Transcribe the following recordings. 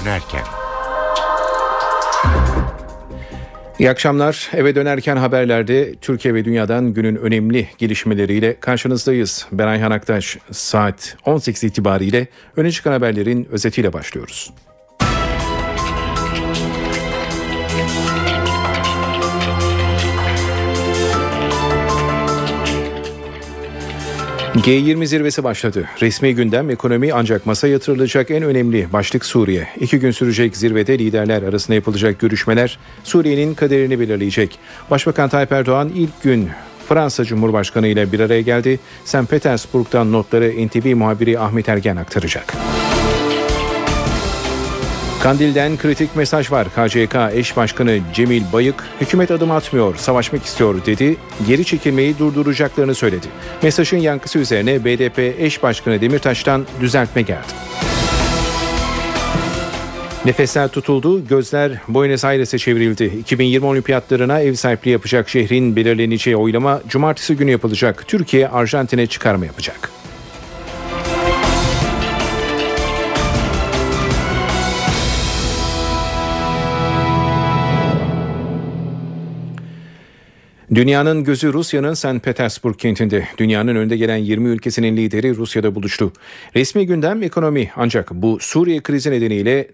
dönerken. İyi akşamlar. Eve dönerken haberlerde Türkiye ve dünyadan günün önemli gelişmeleriyle karşınızdayız. Ben Ayhan Aktaş. Saat 18 itibariyle öne çıkan haberlerin özetiyle başlıyoruz. G20 zirvesi başladı. Resmi gündem ekonomi ancak masa yatırılacak en önemli başlık Suriye. İki gün sürecek zirvede liderler arasında yapılacak görüşmeler Suriye'nin kaderini belirleyecek. Başbakan Tayyip Erdoğan ilk gün Fransa Cumhurbaşkanı ile bir araya geldi. St. Petersburg'dan notları NTV muhabiri Ahmet Ergen aktaracak. Kandil'den kritik mesaj var. KCK eş başkanı Cemil Bayık, hükümet adım atmıyor, savaşmak istiyor dedi. Geri çekilmeyi durduracaklarını söyledi. Mesajın yankısı üzerine BDP eş başkanı Demirtaş'tan düzeltme geldi. Nefesler tutuldu, gözler Buenos Aires'e çevrildi. 2020 olimpiyatlarına ev sahipliği yapacak şehrin belirleneceği oylama cumartesi günü yapılacak. Türkiye Arjantin'e çıkarma yapacak. Dünyanın gözü Rusya'nın St. Petersburg kentinde. Dünyanın önde gelen 20 ülkesinin lideri Rusya'da buluştu. Resmi gündem ekonomi ancak bu Suriye krizi nedeniyle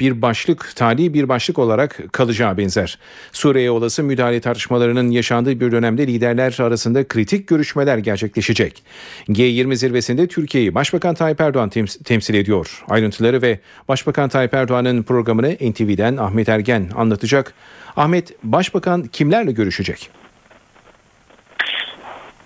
bir başlık, tali bir başlık olarak kalacağı benzer. Suriye olası müdahale tartışmalarının yaşandığı bir dönemde liderler arasında kritik görüşmeler gerçekleşecek. G20 zirvesinde Türkiye'yi Başbakan Tayyip Erdoğan temsil ediyor. Ayrıntıları ve Başbakan Tayyip Erdoğan'ın programını NTV'den Ahmet Ergen anlatacak. Ahmet, Başbakan kimlerle görüşecek?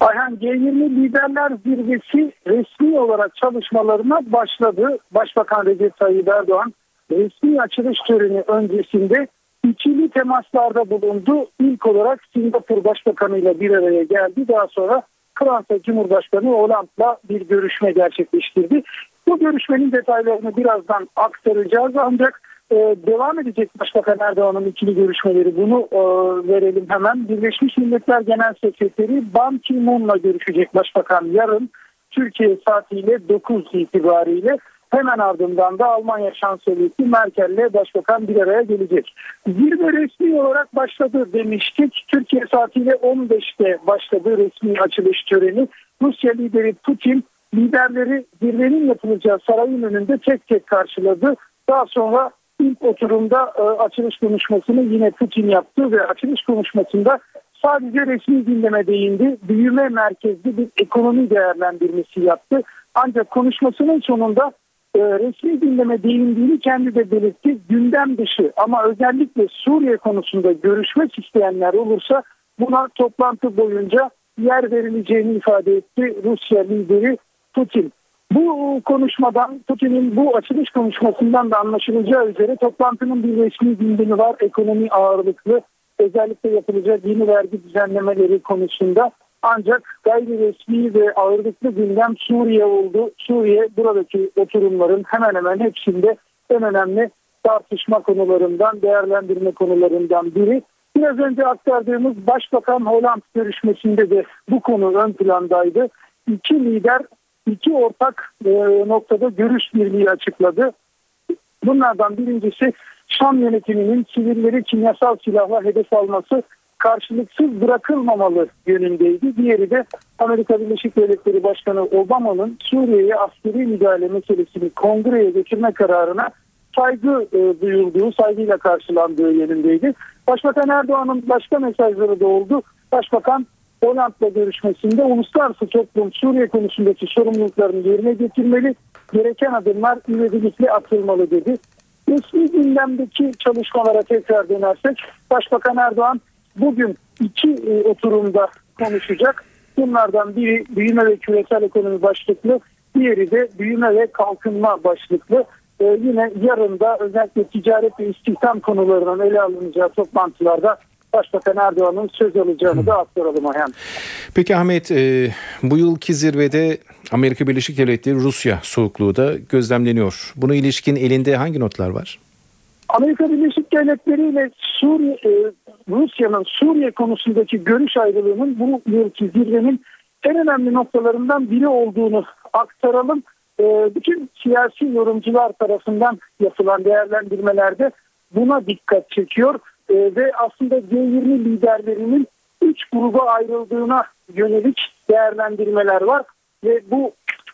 Ayhan G20 Liderler Zirvesi resmi olarak çalışmalarına başladı. Başbakan Recep Tayyip Erdoğan resmi açılış töreni öncesinde ikili temaslarda bulundu. İlk olarak Singapur Başbakanı ile bir araya geldi. Daha sonra Fransa Cumhurbaşkanı Hollande'la bir görüşme gerçekleştirdi. Bu görüşmenin detaylarını birazdan aktaracağız ancak ee, devam edecek Başbakan Erdoğan'ın ikili görüşmeleri bunu e, verelim hemen. Birleşmiş Milletler Genel Sekreteri Ban Ki-moon'la görüşecek Başbakan yarın Türkiye saatiyle 9 itibariyle hemen ardından da Almanya Şansölyesi Merkel'le Başbakan bir araya gelecek. Zirve resmi olarak başladı demiştik. Türkiye saatiyle 15'te başladı resmi açılış töreni. Rusya lideri Putin liderleri zirvenin yapılacağı sarayın önünde tek tek karşıladı. Daha sonra İlk oturumda e, açılış konuşmasını yine Putin yaptı ve açılış konuşmasında sadece resmi gündeme değindi. Büyüme merkezli bir ekonomi değerlendirmesi yaptı. Ancak konuşmasının sonunda e, resmi gündeme değindiğini kendi de belirtti. Gündem dışı ama özellikle Suriye konusunda görüşmek isteyenler olursa buna toplantı boyunca yer verileceğini ifade etti Rusya lideri Putin. Bu konuşmadan Putin'in bu açılış konuşmasından da anlaşılacağı üzere toplantının bir resmi gündemi var. Ekonomi ağırlıklı özellikle yapılacak yeni vergi düzenlemeleri konusunda ancak gayri resmi ve ağırlıklı gündem Suriye oldu. Suriye buradaki oturumların hemen hemen hepsinde en önemli tartışma konularından, değerlendirme konularından biri. Biraz önce aktardığımız Başbakan Holland görüşmesinde de bu konu ön plandaydı. İki lider iki ortak e, noktada görüş birliği açıkladı. Bunlardan birincisi Şam yönetiminin sivilleri kimyasal silahla hedef alması karşılıksız bırakılmamalı yönündeydi. Diğeri de Amerika Birleşik Devletleri Başkanı Obama'nın Suriye'ye askeri müdahale meselesini kongreye getirme kararına saygı e, duyulduğu, saygıyla karşılandığı yönündeydi. Başbakan Erdoğan'ın başka mesajları da oldu. Başbakan Holland'la görüşmesinde uluslararası toplum Suriye konusundaki sorumluluklarını yerine getirmeli, gereken adımlar ivedilikle atılmalı dedi. Resmi gündemdeki çalışmalara tekrar dönersek Başbakan Erdoğan bugün iki e, oturumda konuşacak. Bunlardan biri büyüme ve küresel ekonomi başlıklı, diğeri de büyüme ve kalkınma başlıklı. Ee, yine yarın da özellikle ticaret ve istihdam konularının ele alınacağı toplantılarda Başbakan Erdoğan'ın söz alacağını da aktaralım Ayhan. Peki Ahmet e, bu yılki zirvede Amerika Birleşik Devletleri Rusya soğukluğu da gözlemleniyor. Buna ilişkin elinde hangi notlar var? Amerika Birleşik Devletleri ile Suriye, e, Rusya'nın Suriye konusundaki görüş ayrılığının bu yılki zirvenin en önemli noktalarından biri olduğunu aktaralım. e, bütün siyasi yorumcular tarafından yapılan değerlendirmelerde buna dikkat çekiyor e, ve aslında G20 liderlerinin üç gruba ayrıldığına yönelik değerlendirmeler var ve bu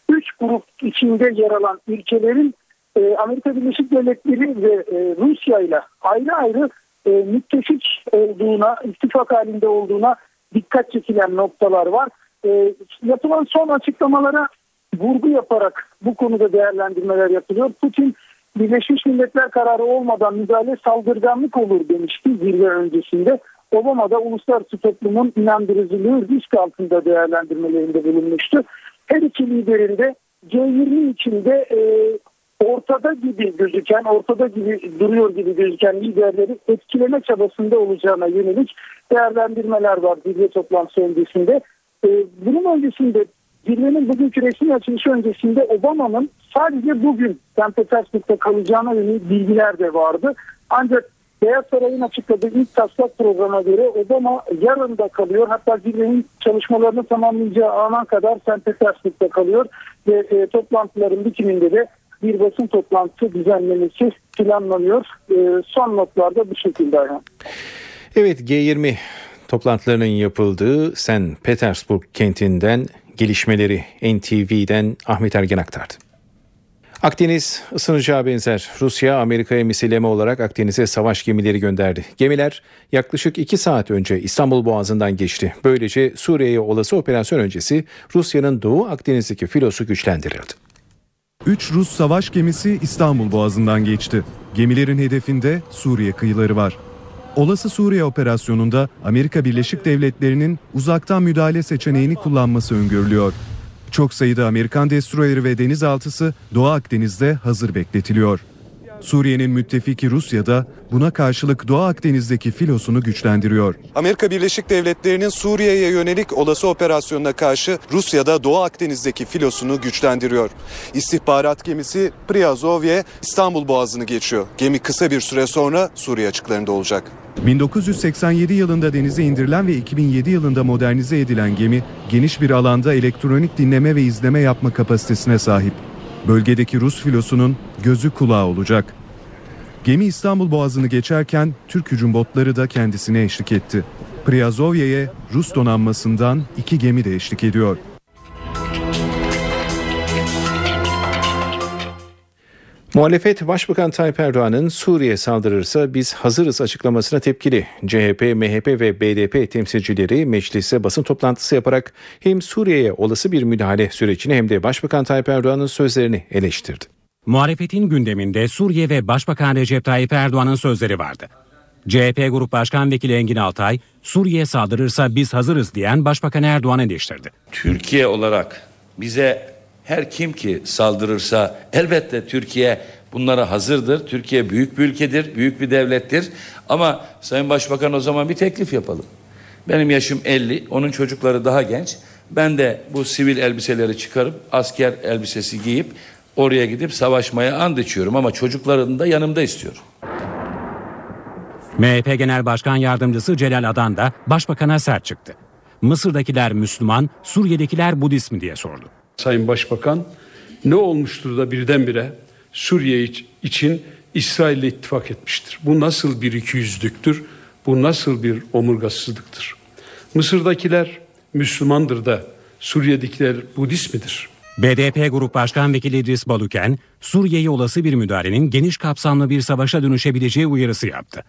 üç grup içinde yer alan ülkelerin e, Amerika Birleşik Devletleri ve e, Rusya ile ayrı ayrı e, müttefik olduğuna, ittifak halinde olduğuna dikkat çekilen noktalar var. E, yapılan son açıklamalara vurgu yaparak bu konuda değerlendirmeler yapılıyor. Putin Birleşmiş Milletler kararı olmadan müdahale saldırganlık olur demişti zirve öncesinde. Obama da uluslararası toplumun inandırıcılığı risk altında değerlendirmelerinde bulunmuştu. Her iki liderin de G20 içinde e, ortada gibi gözüken, ortada gibi duruyor gibi gözüken liderleri etkileme çabasında olacağına yönelik değerlendirmeler var zirve toplantısı öncesinde. E, bunun öncesinde zirvenin bugünkü resmi açılışı öncesinde Obama'nın sadece bugün St. Petersburg'da kalacağına yönelik bilgiler de vardı. Ancak Beyaz Saray'ın açıkladığı ilk taslak programa göre Obama yarın da kalıyor. Hatta zirvenin çalışmalarını tamamlayacağı ana kadar St. Petersburg'da kalıyor. Ve e, toplantıların bitiminde de bir basın toplantısı düzenlemesi planlanıyor. E, son notlarda bu şekilde. Evet G20 toplantılarının yapıldığı St. Petersburg kentinden gelişmeleri NTV'den Ahmet Ergen aktardı. Akdeniz ısınacağı benzer. Rusya Amerika'ya misilleme olarak Akdeniz'e savaş gemileri gönderdi. Gemiler yaklaşık 2 saat önce İstanbul Boğazı'ndan geçti. Böylece Suriye'ye olası operasyon öncesi Rusya'nın Doğu Akdeniz'deki filosu güçlendirildi. 3 Rus savaş gemisi İstanbul Boğazı'ndan geçti. Gemilerin hedefinde Suriye kıyıları var. Olası Suriye operasyonunda Amerika Birleşik Devletleri'nin uzaktan müdahale seçeneğini kullanması öngörülüyor. Çok sayıda Amerikan destroyeri ve denizaltısı Doğu Akdeniz'de hazır bekletiliyor. Suriye'nin müttefiki Rusya da buna karşılık Doğu Akdeniz'deki filosunu güçlendiriyor. Amerika Birleşik Devletleri'nin Suriye'ye yönelik olası operasyonuna karşı Rusya da Doğu Akdeniz'deki filosunu güçlendiriyor. İstihbarat gemisi Priazovye İstanbul Boğazı'nı geçiyor. Gemi kısa bir süre sonra Suriye açıklarında olacak. 1987 yılında denize indirilen ve 2007 yılında modernize edilen gemi geniş bir alanda elektronik dinleme ve izleme yapma kapasitesine sahip. Bölgedeki Rus filosunun gözü kulağı olacak. Gemi İstanbul Boğazı'nı geçerken Türk hücum botları da kendisine eşlik etti. Priazovye'ye Rus donanmasından iki gemi de eşlik ediyor. Muhalefet Başbakan Tayyip Erdoğan'ın Suriye saldırırsa biz hazırız açıklamasına tepkili. CHP, MHP ve BDP temsilcileri meclise basın toplantısı yaparak hem Suriye'ye olası bir müdahale sürecini hem de Başbakan Tayyip Erdoğan'ın sözlerini eleştirdi. Muhalefetin gündeminde Suriye ve Başbakan Recep Tayyip Erdoğan'ın sözleri vardı. CHP Grup Başkan Vekili Engin Altay, Suriye saldırırsa biz hazırız diyen Başbakan Erdoğan eleştirdi. Türkiye olarak bize her kim ki saldırırsa elbette Türkiye bunlara hazırdır. Türkiye büyük bir ülkedir, büyük bir devlettir. Ama Sayın Başbakan o zaman bir teklif yapalım. Benim yaşım 50, onun çocukları daha genç. Ben de bu sivil elbiseleri çıkarıp asker elbisesi giyip oraya gidip savaşmaya and içiyorum ama çocuklarını da yanımda istiyorum. MHP Genel Başkan Yardımcısı Celal Adan da Başbakan'a sert çıktı. Mısır'dakiler Müslüman, Suriye'dekiler Budist mi diye sordu. Sayın Başbakan ne olmuştur da birdenbire Suriye için İsrail'le ittifak etmiştir. Bu nasıl bir ikiyüzlüktür? Bu nasıl bir omurgasızlıktır? Mısır'dakiler Müslümandır da Suriye'dekiler Budist midir? BDP Grup Başkan Vekili İdris Baluken, Suriye'ye olası bir müdahalenin geniş kapsamlı bir savaşa dönüşebileceği uyarısı yaptı.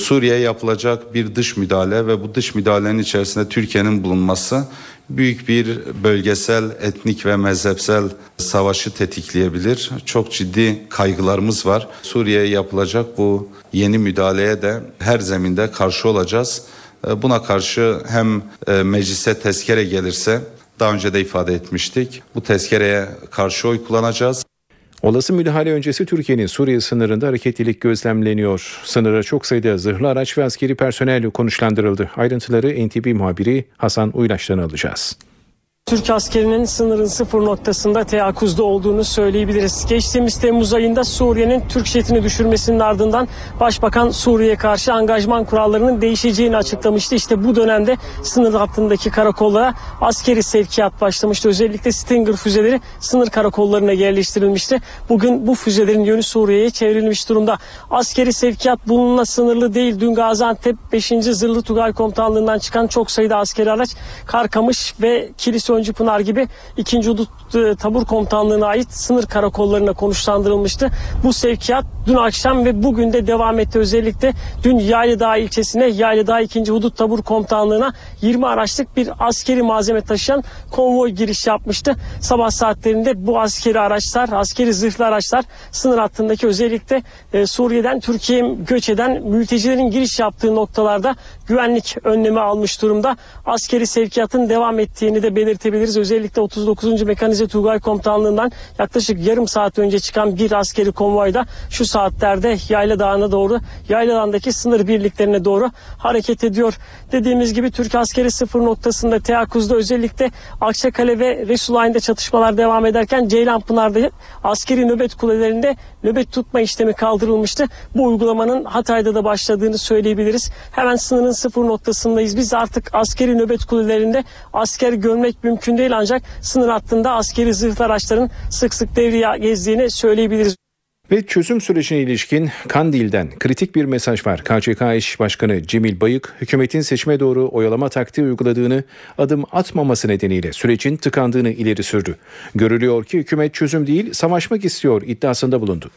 Suriye'ye yapılacak bir dış müdahale ve bu dış müdahalenin içerisinde Türkiye'nin bulunması büyük bir bölgesel, etnik ve mezhepsel savaşı tetikleyebilir. Çok ciddi kaygılarımız var. Suriye'ye yapılacak bu yeni müdahaleye de her zeminde karşı olacağız. E, buna karşı hem e, meclise tezkere gelirse daha önce de ifade etmiştik. Bu tezkereye karşı oy kullanacağız. Olası müdahale öncesi Türkiye'nin Suriye sınırında hareketlilik gözlemleniyor. Sınıra çok sayıda zırhlı araç ve askeri personel konuşlandırıldı. Ayrıntıları NTV muhabiri Hasan Uylaş'tan alacağız. Türk askerinin sınırın sıfır noktasında teyakkuzda olduğunu söyleyebiliriz. Geçtiğimiz Temmuz ayında Suriye'nin Türk jetini düşürmesinin ardından Başbakan Suriye'ye karşı angajman kurallarının değişeceğini açıklamıştı. İşte bu dönemde sınır hattındaki karakollara askeri sevkiyat başlamıştı. Özellikle Stinger füzeleri sınır karakollarına yerleştirilmişti. Bugün bu füzelerin yönü Suriye'ye çevrilmiş durumda. Askeri sevkiyat bununla sınırlı değil. Dün Gaziantep 5. Zırhlı Tugay Komutanlığı'ndan çıkan çok sayıda askeri araç Karkamış ve Kilis Öncü Pınar gibi 2. Hudut e, Tabur Komutanlığı'na ait sınır karakollarına konuşlandırılmıştı. Bu sevkiyat dün akşam ve bugün de devam etti. Özellikle dün Yaylıdağ ilçesine Yaylıdağ 2. Hudut Tabur Komutanlığı'na 20 araçlık bir askeri malzeme taşıyan konvoy giriş yapmıştı. Sabah saatlerinde bu askeri araçlar, askeri zırhlı araçlar sınır hattındaki özellikle e, Suriye'den Türkiye'ye göç eden mültecilerin giriş yaptığı noktalarda güvenlik önlemi almış durumda. Askeri sevkiyatın devam ettiğini de belirtebiliriz. Özellikle 39. Mekanize Tugay Komutanlığı'ndan yaklaşık yarım saat önce çıkan bir askeri konvoyda şu saatlerde Yayla Dağı'na doğru, Yayla Dağı'ndaki sınır birliklerine doğru hareket ediyor. Dediğimiz gibi Türk askeri sıfır noktasında teyakkuzda özellikle Akçakale ve Resulayn'da çatışmalar devam ederken Ceylanpınar'da askeri nöbet kulelerinde nöbet tutma işlemi kaldırılmıştı. Bu uygulamanın Hatay'da da başladığını söyleyebiliriz. Hemen sınırın sıfır noktasındayız. Biz artık askeri nöbet kulelerinde asker görmek mümkün değil ancak sınır hattında askeri zırhlı araçların sık sık devreye gezdiğini söyleyebiliriz. Ve çözüm sürecine ilişkin Kandil'den kritik bir mesaj var. KCK eş başkanı Cemil Bayık, hükümetin seçime doğru oyalama taktiği uyguladığını, adım atmaması nedeniyle sürecin tıkandığını ileri sürdü. Görülüyor ki hükümet çözüm değil, savaşmak istiyor iddiasında bulundu.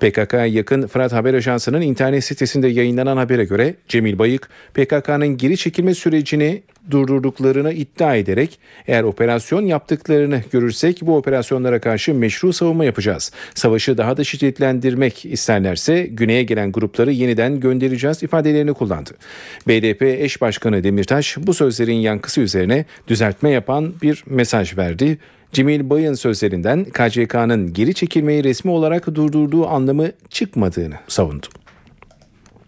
PKK'ya yakın Fırat Haber Ajansı'nın internet sitesinde yayınlanan habere göre Cemil Bayık, PKK'nın geri çekilme sürecini durdurduklarını iddia ederek eğer operasyon yaptıklarını görürsek bu operasyonlara karşı meşru savunma yapacağız. Savaşı daha da şiddetlendirmek isterlerse güneye gelen grupları yeniden göndereceğiz ifadelerini kullandı. BDP eş başkanı Demirtaş bu sözlerin yankısı üzerine düzeltme yapan bir mesaj verdi. Cemil Bayın sözlerinden KCK'nın geri çekilmeyi resmi olarak durdurduğu anlamı çıkmadığını savundu.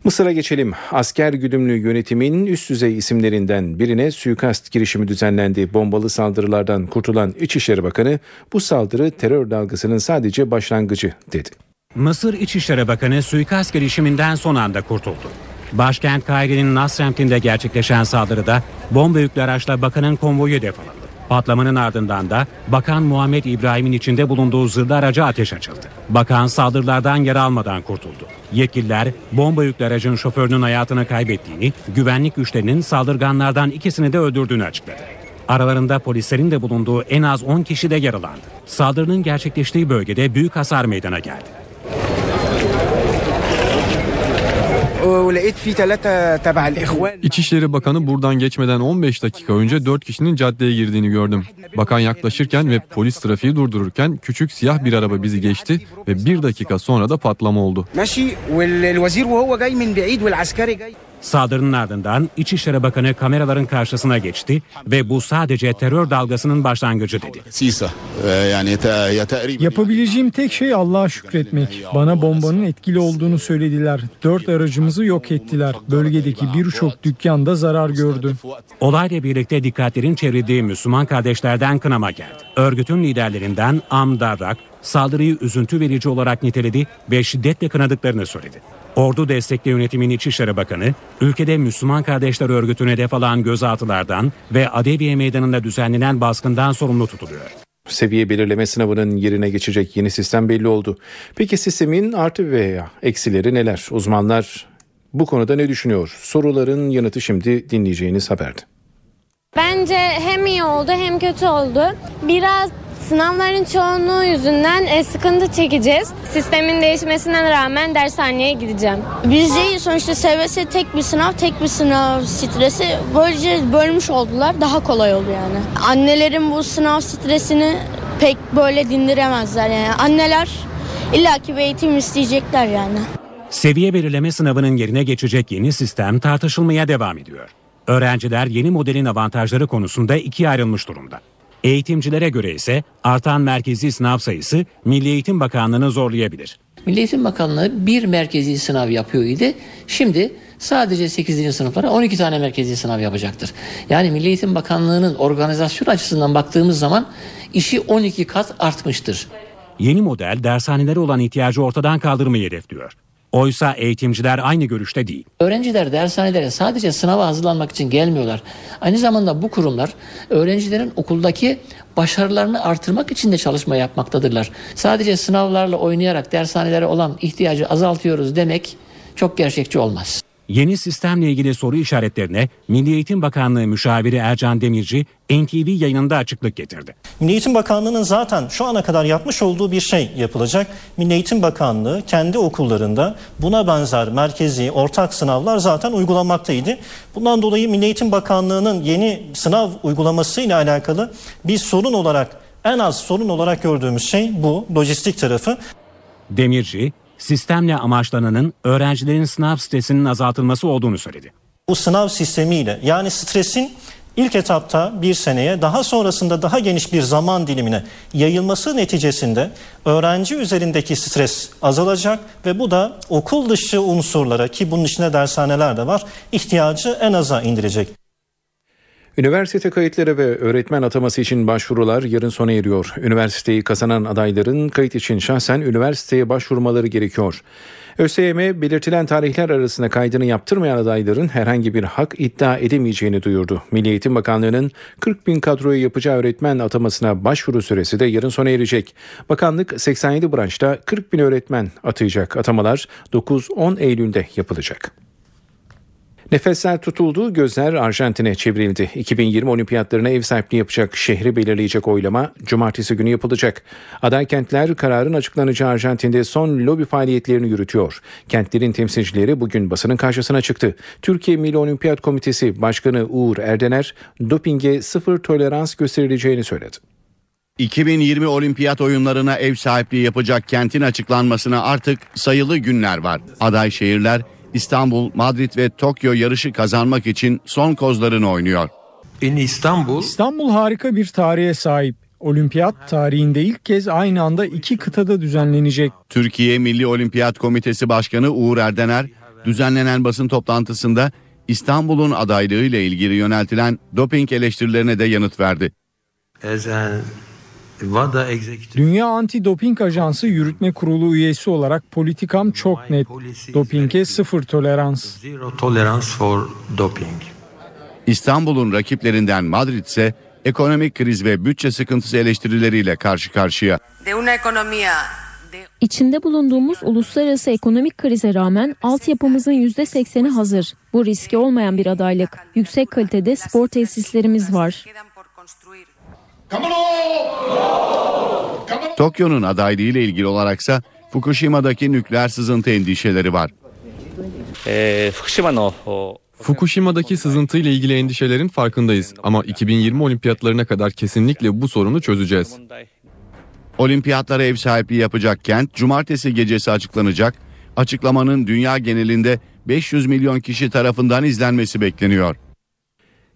Mısır'a geçelim. Asker güdümlü yönetimin üst düzey isimlerinden birine suikast girişimi düzenlendi. Bombalı saldırılardan kurtulan İçişleri Bakanı bu saldırı terör dalgasının sadece başlangıcı dedi. Mısır İçişleri Bakanı suikast girişiminden son anda kurtuldu. Başkent Kahire'nin Nasremtin'de gerçekleşen saldırıda bomba yüklü araçla bakanın konvoyu hedef alındı. Patlamanın ardından da Bakan Muhammed İbrahim'in içinde bulunduğu zırhlı araca ateş açıldı. Bakan saldırılardan yara almadan kurtuldu. Yetkililer bomba yüklü aracın şoförünün hayatını kaybettiğini, güvenlik güçlerinin saldırganlardan ikisini de öldürdüğünü açıkladı. Aralarında polislerin de bulunduğu en az 10 kişi de yaralandı. Saldırının gerçekleştiği bölgede büyük hasar meydana geldi. İçişleri Bakanı buradan geçmeden 15 dakika önce 4 kişinin caddeye girdiğini gördüm. Bakan yaklaşırken ve polis trafiği durdururken küçük siyah bir araba bizi geçti ve bir dakika sonra da patlama oldu. Saldırının ardından İçişleri Bakanı kameraların karşısına geçti ve bu sadece terör dalgasının başlangıcı dedi. Yapabileceğim tek şey Allah'a şükretmek. Bana bombanın etkili olduğunu söylediler. Dört aracımızı yok ettiler. Bölgedeki birçok dükkan da zarar gördü. Olayla birlikte dikkatlerin çevrildiği Müslüman kardeşlerden kınama geldi. Örgütün liderlerinden Am Darrak saldırıyı üzüntü verici olarak niteledi ve şiddetle kınadıklarını söyledi. Ordu destekli yönetimin İçişleri Bakanı, ülkede Müslüman Kardeşler Örgütü'ne hedef alan gözaltılardan ve Adeviye Meydanı'nda düzenlenen baskından sorumlu tutuluyor. Seviye belirleme sınavının yerine geçecek yeni sistem belli oldu. Peki sistemin artı veya eksileri neler? Uzmanlar bu konuda ne düşünüyor? Soruların yanıtı şimdi dinleyeceğiniz haberde. Bence hem iyi oldu hem kötü oldu. Biraz sınavların çoğunluğu yüzünden e, sıkıntı çekeceğiz. Sistemin değişmesine rağmen dershaneye gideceğim. Bizce sonuçta SBS tek bir sınav, tek bir sınav stresi böylece bölmüş oldular. Daha kolay oldu yani. Annelerin bu sınav stresini pek böyle dindiremezler yani. Anneler illaki bir eğitim isteyecekler yani. Seviye belirleme sınavının yerine geçecek yeni sistem tartışılmaya devam ediyor. Öğrenciler yeni modelin avantajları konusunda ikiye ayrılmış durumda. Eğitimcilere göre ise artan merkezi sınav sayısı Milli Eğitim Bakanlığı'nı zorlayabilir. Milli Eğitim Bakanlığı bir merkezi sınav yapıyor idi. Şimdi sadece 8. sınıflara 12 tane merkezi sınav yapacaktır. Yani Milli Eğitim Bakanlığı'nın organizasyon açısından baktığımız zaman işi 12 kat artmıştır. Yeni model dershanelere olan ihtiyacı ortadan kaldırmayı hedefliyor. Oysa eğitimciler aynı görüşte değil. Öğrenciler dershanelere sadece sınava hazırlanmak için gelmiyorlar. Aynı zamanda bu kurumlar öğrencilerin okuldaki başarılarını artırmak için de çalışma yapmaktadırlar. Sadece sınavlarla oynayarak dershanelere olan ihtiyacı azaltıyoruz demek çok gerçekçi olmaz. Yeni sistemle ilgili soru işaretlerine Milli Eğitim Bakanlığı müşaviri Ercan Demirci NTV yayınında açıklık getirdi. Milli Eğitim Bakanlığı'nın zaten şu ana kadar yapmış olduğu bir şey yapılacak. Milli Eğitim Bakanlığı kendi okullarında buna benzer merkezi ortak sınavlar zaten uygulamaktaydı. Bundan dolayı Milli Eğitim Bakanlığı'nın yeni sınav uygulaması ile alakalı bir sorun olarak en az sorun olarak gördüğümüz şey bu lojistik tarafı. Demirci, sistemle amaçlananın öğrencilerin sınav stresinin azaltılması olduğunu söyledi. Bu sınav sistemiyle yani stresin ilk etapta bir seneye daha sonrasında daha geniş bir zaman dilimine yayılması neticesinde öğrenci üzerindeki stres azalacak ve bu da okul dışı unsurlara ki bunun içinde dershaneler de var ihtiyacı en aza indirecek. Üniversite kayıtları ve öğretmen ataması için başvurular yarın sona eriyor. Üniversiteyi kazanan adayların kayıt için şahsen üniversiteye başvurmaları gerekiyor. ÖSYM belirtilen tarihler arasında kaydını yaptırmayan adayların herhangi bir hak iddia edemeyeceğini duyurdu. Milli Eğitim Bakanlığı'nın 40 bin kadroyu yapacağı öğretmen atamasına başvuru süresi de yarın sona erecek. Bakanlık 87 branşta 40 bin öğretmen atayacak. Atamalar 9-10 Eylül'de yapılacak. Nefesler tutuldu, gözler Arjantin'e çevrildi. 2020 olimpiyatlarına ev sahipliği yapacak şehri belirleyecek oylama cumartesi günü yapılacak. Aday kentler kararın açıklanacağı Arjantin'de son lobi faaliyetlerini yürütüyor. Kentlerin temsilcileri bugün basının karşısına çıktı. Türkiye Milli Olimpiyat Komitesi Başkanı Uğur Erdener, dopinge sıfır tolerans gösterileceğini söyledi. 2020 olimpiyat oyunlarına ev sahipliği yapacak kentin açıklanmasına artık sayılı günler var. Aday şehirler İstanbul, Madrid ve Tokyo yarışı kazanmak için son kozlarını oynuyor. İstanbul İstanbul harika bir tarihe sahip. Olimpiyat tarihinde ilk kez aynı anda iki kıtada düzenlenecek. Türkiye Milli Olimpiyat Komitesi Başkanı Uğur Erdener düzenlenen basın toplantısında İstanbul'un adaylığı ile ilgili yöneltilen doping eleştirilerine de yanıt verdi. Dünya Anti-Doping Ajansı Yürütme Kurulu üyesi olarak politikam çok net. Dopinge sıfır tolerans. İstanbul'un rakiplerinden Madrid ise ekonomik kriz ve bütçe sıkıntısı eleştirileriyle karşı karşıya. İçinde bulunduğumuz uluslararası ekonomik krize rağmen altyapımızın %80'i hazır. Bu riski olmayan bir adaylık. Yüksek kalitede spor tesislerimiz var. Tokyo'nun adaylığı ile ilgili olaraksa Fukushima'daki nükleer sızıntı endişeleri var. Fukushima'daki sızıntı ile ilgili endişelerin farkındayız ama 2020 olimpiyatlarına kadar kesinlikle bu sorunu çözeceğiz. Olimpiyatlara ev sahipliği yapacak kent cumartesi gecesi açıklanacak. Açıklamanın dünya genelinde 500 milyon kişi tarafından izlenmesi bekleniyor.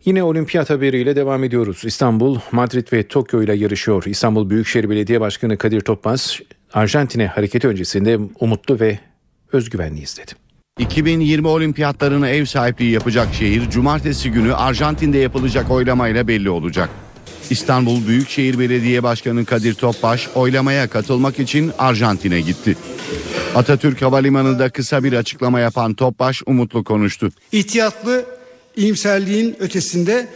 Yine olimpiyat haberiyle devam ediyoruz. İstanbul, Madrid ve Tokyo ile yarışıyor. İstanbul Büyükşehir Belediye Başkanı Kadir Topbaz, Arjantin'e hareketi öncesinde umutlu ve özgüvenli izledi. 2020 olimpiyatlarına ev sahipliği yapacak şehir cumartesi günü Arjantin'de yapılacak oylamayla belli olacak. İstanbul Büyükşehir Belediye Başkanı Kadir Topbaş oylamaya katılmak için Arjantin'e gitti. Atatürk Havalimanı'nda kısa bir açıklama yapan Topbaş umutlu konuştu. İhtiyatlı iyimserliğin ötesinde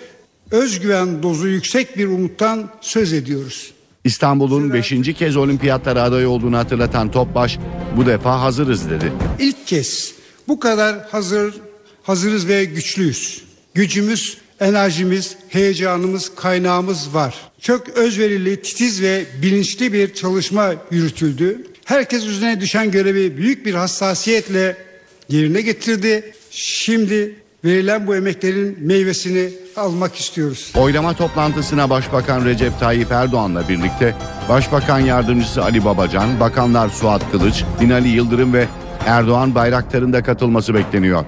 özgüven dozu yüksek bir umuttan söz ediyoruz. İstanbul'un 5. kez olimpiyatlara aday olduğunu hatırlatan Topbaş bu defa hazırız dedi. İlk kez bu kadar hazır hazırız ve güçlüyüz. Gücümüz, enerjimiz, heyecanımız, kaynağımız var. Çok özverili, titiz ve bilinçli bir çalışma yürütüldü. Herkes üzerine düşen görevi büyük bir hassasiyetle yerine getirdi. Şimdi verilen bu emeklerin meyvesini almak istiyoruz. Oylama toplantısına Başbakan Recep Tayyip Erdoğan'la birlikte Başbakan Yardımcısı Ali Babacan, Bakanlar Suat Kılıç, Binali Yıldırım ve Erdoğan Bayraktar'ın da katılması bekleniyor.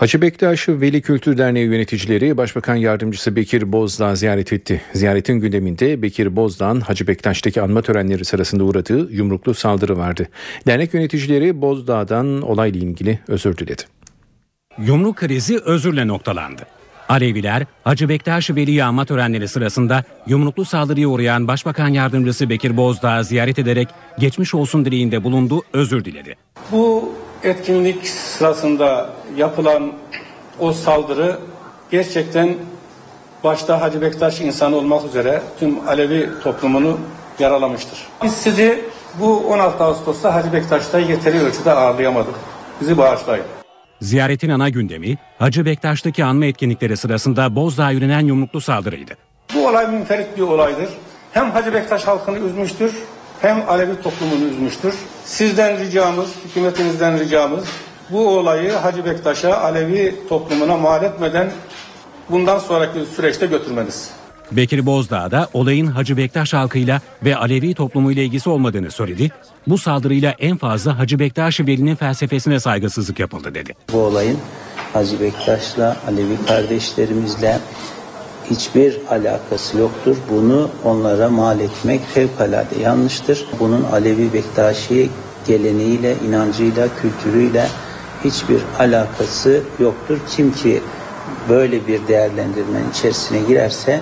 Hacı Bektaş Veli Kültür Derneği yöneticileri Başbakan Yardımcısı Bekir Bozdağ ziyaret etti. Ziyaretin gündeminde Bekir Bozdağ'ın Hacı Bektaş'taki anma törenleri sırasında uğradığı yumruklu saldırı vardı. Dernek yöneticileri Bozdağ'dan olayla ilgili özür diledi. Yumruk krizi özürle noktalandı. Aleviler Hacı Bektaş Veli anma törenleri sırasında yumruklu saldırıya uğrayan Başbakan Yardımcısı Bekir Bozdağ'ı ziyaret ederek geçmiş olsun dileğinde bulundu, özür diledi. Bu etkinlik sırasında yapılan o saldırı gerçekten başta Hacı Bektaş insanı olmak üzere tüm Alevi toplumunu yaralamıştır. Biz sizi bu 16 Ağustos'ta Hacı Bektaş'ta yeteri ölçüde ağırlayamadık. Bizi bağışlayın. Ziyaretin ana gündemi Hacı Bektaş'taki anma etkinlikleri sırasında Bozdağ'a yönelen yumruklu saldırıydı. Bu olay münferit bir olaydır. Hem Hacı Bektaş halkını üzmüştür hem Alevi toplumunu üzmüştür. Sizden ricamız, hükümetinizden ricamız bu olayı Hacı Bektaş'a, Alevi toplumuna mal etmeden bundan sonraki süreçte götürmeniz. Bekir Bozdağ da olayın Hacı Bektaş halkıyla ve Alevi toplumuyla ilgisi olmadığını söyledi. Bu saldırıyla en fazla Hacı Bektaş Veli'nin felsefesine saygısızlık yapıldı dedi. Bu olayın Hacı Bektaş'la, Alevi kardeşlerimizle hiçbir alakası yoktur. Bunu onlara mal etmek fevkalade yanlıştır. Bunun Alevi Bektaşi geleneğiyle, inancıyla, kültürüyle hiçbir alakası yoktur. Kim ki böyle bir değerlendirmenin içerisine girerse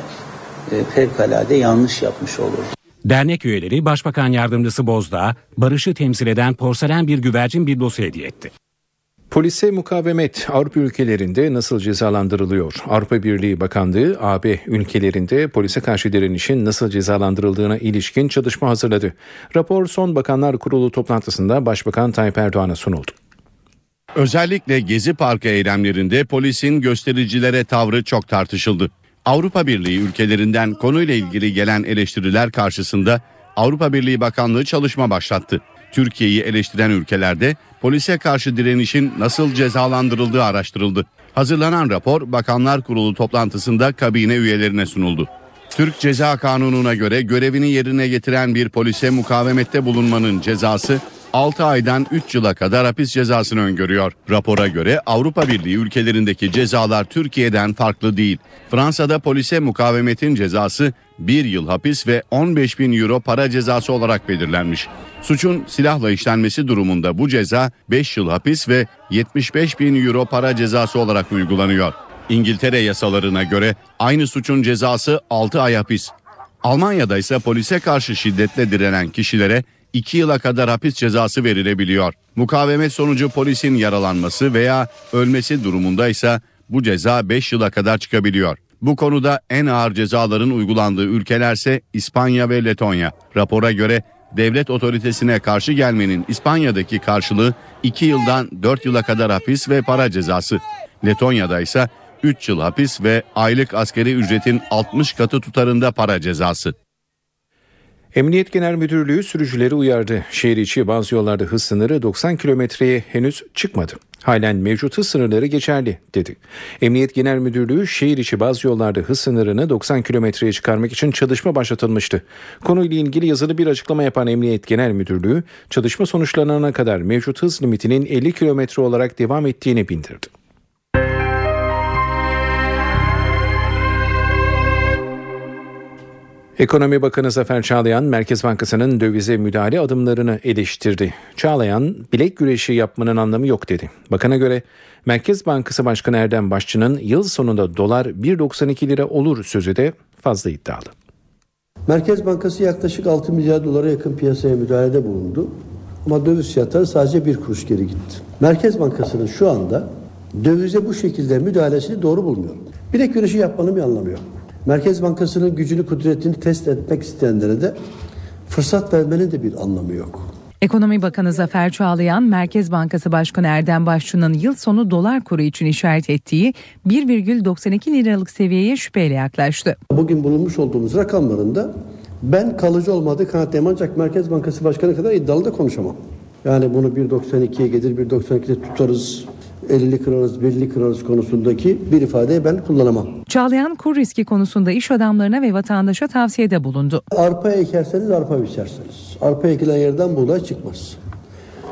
e, fevkalade yanlış yapmış olur. Dernek üyeleri Başbakan Yardımcısı Bozdağ, barışı temsil eden porselen bir güvercin biblosu hediye etti. Polise mukavemet Avrupa ülkelerinde nasıl cezalandırılıyor? Avrupa Birliği Bakanlığı AB ülkelerinde polise karşı direnişin nasıl cezalandırıldığına ilişkin çalışma hazırladı. Rapor son Bakanlar Kurulu toplantısında Başbakan Tayyip Erdoğan'a sunuldu. Özellikle Gezi Parkı eylemlerinde polisin göstericilere tavrı çok tartışıldı. Avrupa Birliği ülkelerinden konuyla ilgili gelen eleştiriler karşısında Avrupa Birliği Bakanlığı çalışma başlattı. Türkiye'yi eleştiren ülkelerde polise karşı direnişin nasıl cezalandırıldığı araştırıldı. Hazırlanan rapor Bakanlar Kurulu toplantısında kabine üyelerine sunuldu. Türk Ceza Kanunu'na göre görevini yerine getiren bir polise mukavemette bulunmanın cezası 6 aydan 3 yıla kadar hapis cezasını öngörüyor. Rapora göre Avrupa Birliği ülkelerindeki cezalar Türkiye'den farklı değil. Fransa'da polise mukavemetin cezası 1 yıl hapis ve 15 bin euro para cezası olarak belirlenmiş. Suçun silahla işlenmesi durumunda bu ceza 5 yıl hapis ve 75 bin euro para cezası olarak uygulanıyor. İngiltere yasalarına göre aynı suçun cezası 6 ay hapis. Almanya'da ise polise karşı şiddetle direnen kişilere 2 yıla kadar hapis cezası verilebiliyor. Mukavemet sonucu polisin yaralanması veya ölmesi durumunda ise bu ceza 5 yıla kadar çıkabiliyor. Bu konuda en ağır cezaların uygulandığı ülkelerse İspanya ve Letonya. Rapora göre devlet otoritesine karşı gelmenin İspanya'daki karşılığı 2 yıldan 4 yıla kadar hapis ve para cezası. Letonya'da ise 3 yıl hapis ve aylık askeri ücretin 60 katı tutarında para cezası. Emniyet Genel Müdürlüğü sürücüleri uyardı. Şehir içi bazı yollarda hız sınırı 90 kilometreye henüz çıkmadı. Halen mevcut hız sınırları geçerli dedi. Emniyet Genel Müdürlüğü şehir içi bazı yollarda hız sınırını 90 kilometreye çıkarmak için çalışma başlatılmıştı. Konuyla ilgili yazılı bir açıklama yapan Emniyet Genel Müdürlüğü çalışma sonuçlanana kadar mevcut hız limitinin 50 kilometre olarak devam ettiğini bildirdi. Ekonomi Bakanı Zafer Çağlayan, Merkez Bankası'nın dövize müdahale adımlarını eleştirdi. Çağlayan, bilek güreşi yapmanın anlamı yok dedi. Bakana göre Merkez Bankası Başkanı Erdem Başçı'nın yıl sonunda dolar 1.92 lira olur sözü de fazla iddialı. Merkez Bankası yaklaşık 6 milyar dolara yakın piyasaya müdahalede bulundu. Ama döviz fiyatları sadece bir kuruş geri gitti. Merkez Bankası'nın şu anda dövize bu şekilde müdahalesini doğru bulmuyorum. Bilek güreşi yapmanın bir anlamı yok. Merkez Bankası'nın gücünü, kudretini test etmek isteyenlere de fırsat vermenin de bir anlamı yok. Ekonomi Bakanı Zafer Çağlayan, Merkez Bankası Başkanı Erdem Başçı'nın yıl sonu dolar kuru için işaret ettiği 1,92 liralık seviyeye şüpheyle yaklaştı. Bugün bulunmuş olduğumuz rakamlarında ben kalıcı olmadığı kanaatteyim ancak Merkez Bankası Başkanı kadar iddialı da konuşamam. Yani bunu 1.92'ye gelir, 1.92'de tutarız, 50'li kırarız, 50'li kırarız konusundaki bir ifadeyi ben kullanamam. Çağlayan kur riski konusunda iş adamlarına ve vatandaşa tavsiyede bulundu. Arpa ekerseniz arpa biçersiniz. Arpa ekilen yerden buğday çıkmaz.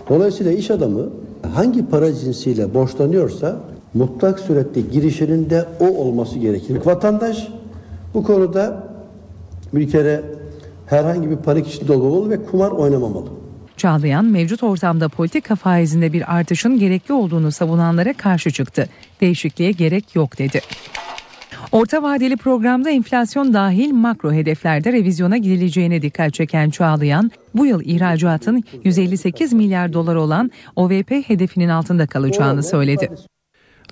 Dolayısıyla iş adamı hangi para cinsiyle borçlanıyorsa mutlak surette girişinin de o olması gerekir. Vatandaş bu konuda bir kere herhangi bir panik içinde olmamalı ve kumar oynamamalı. Çağlayan mevcut ortamda politika faizinde bir artışın gerekli olduğunu savunanlara karşı çıktı. Değişikliğe gerek yok dedi. Orta vadeli programda enflasyon dahil makro hedeflerde revizyona gidileceğine dikkat çeken Çağlayan, bu yıl ihracatın 158 milyar dolar olan OVP hedefinin altında kalacağını söyledi.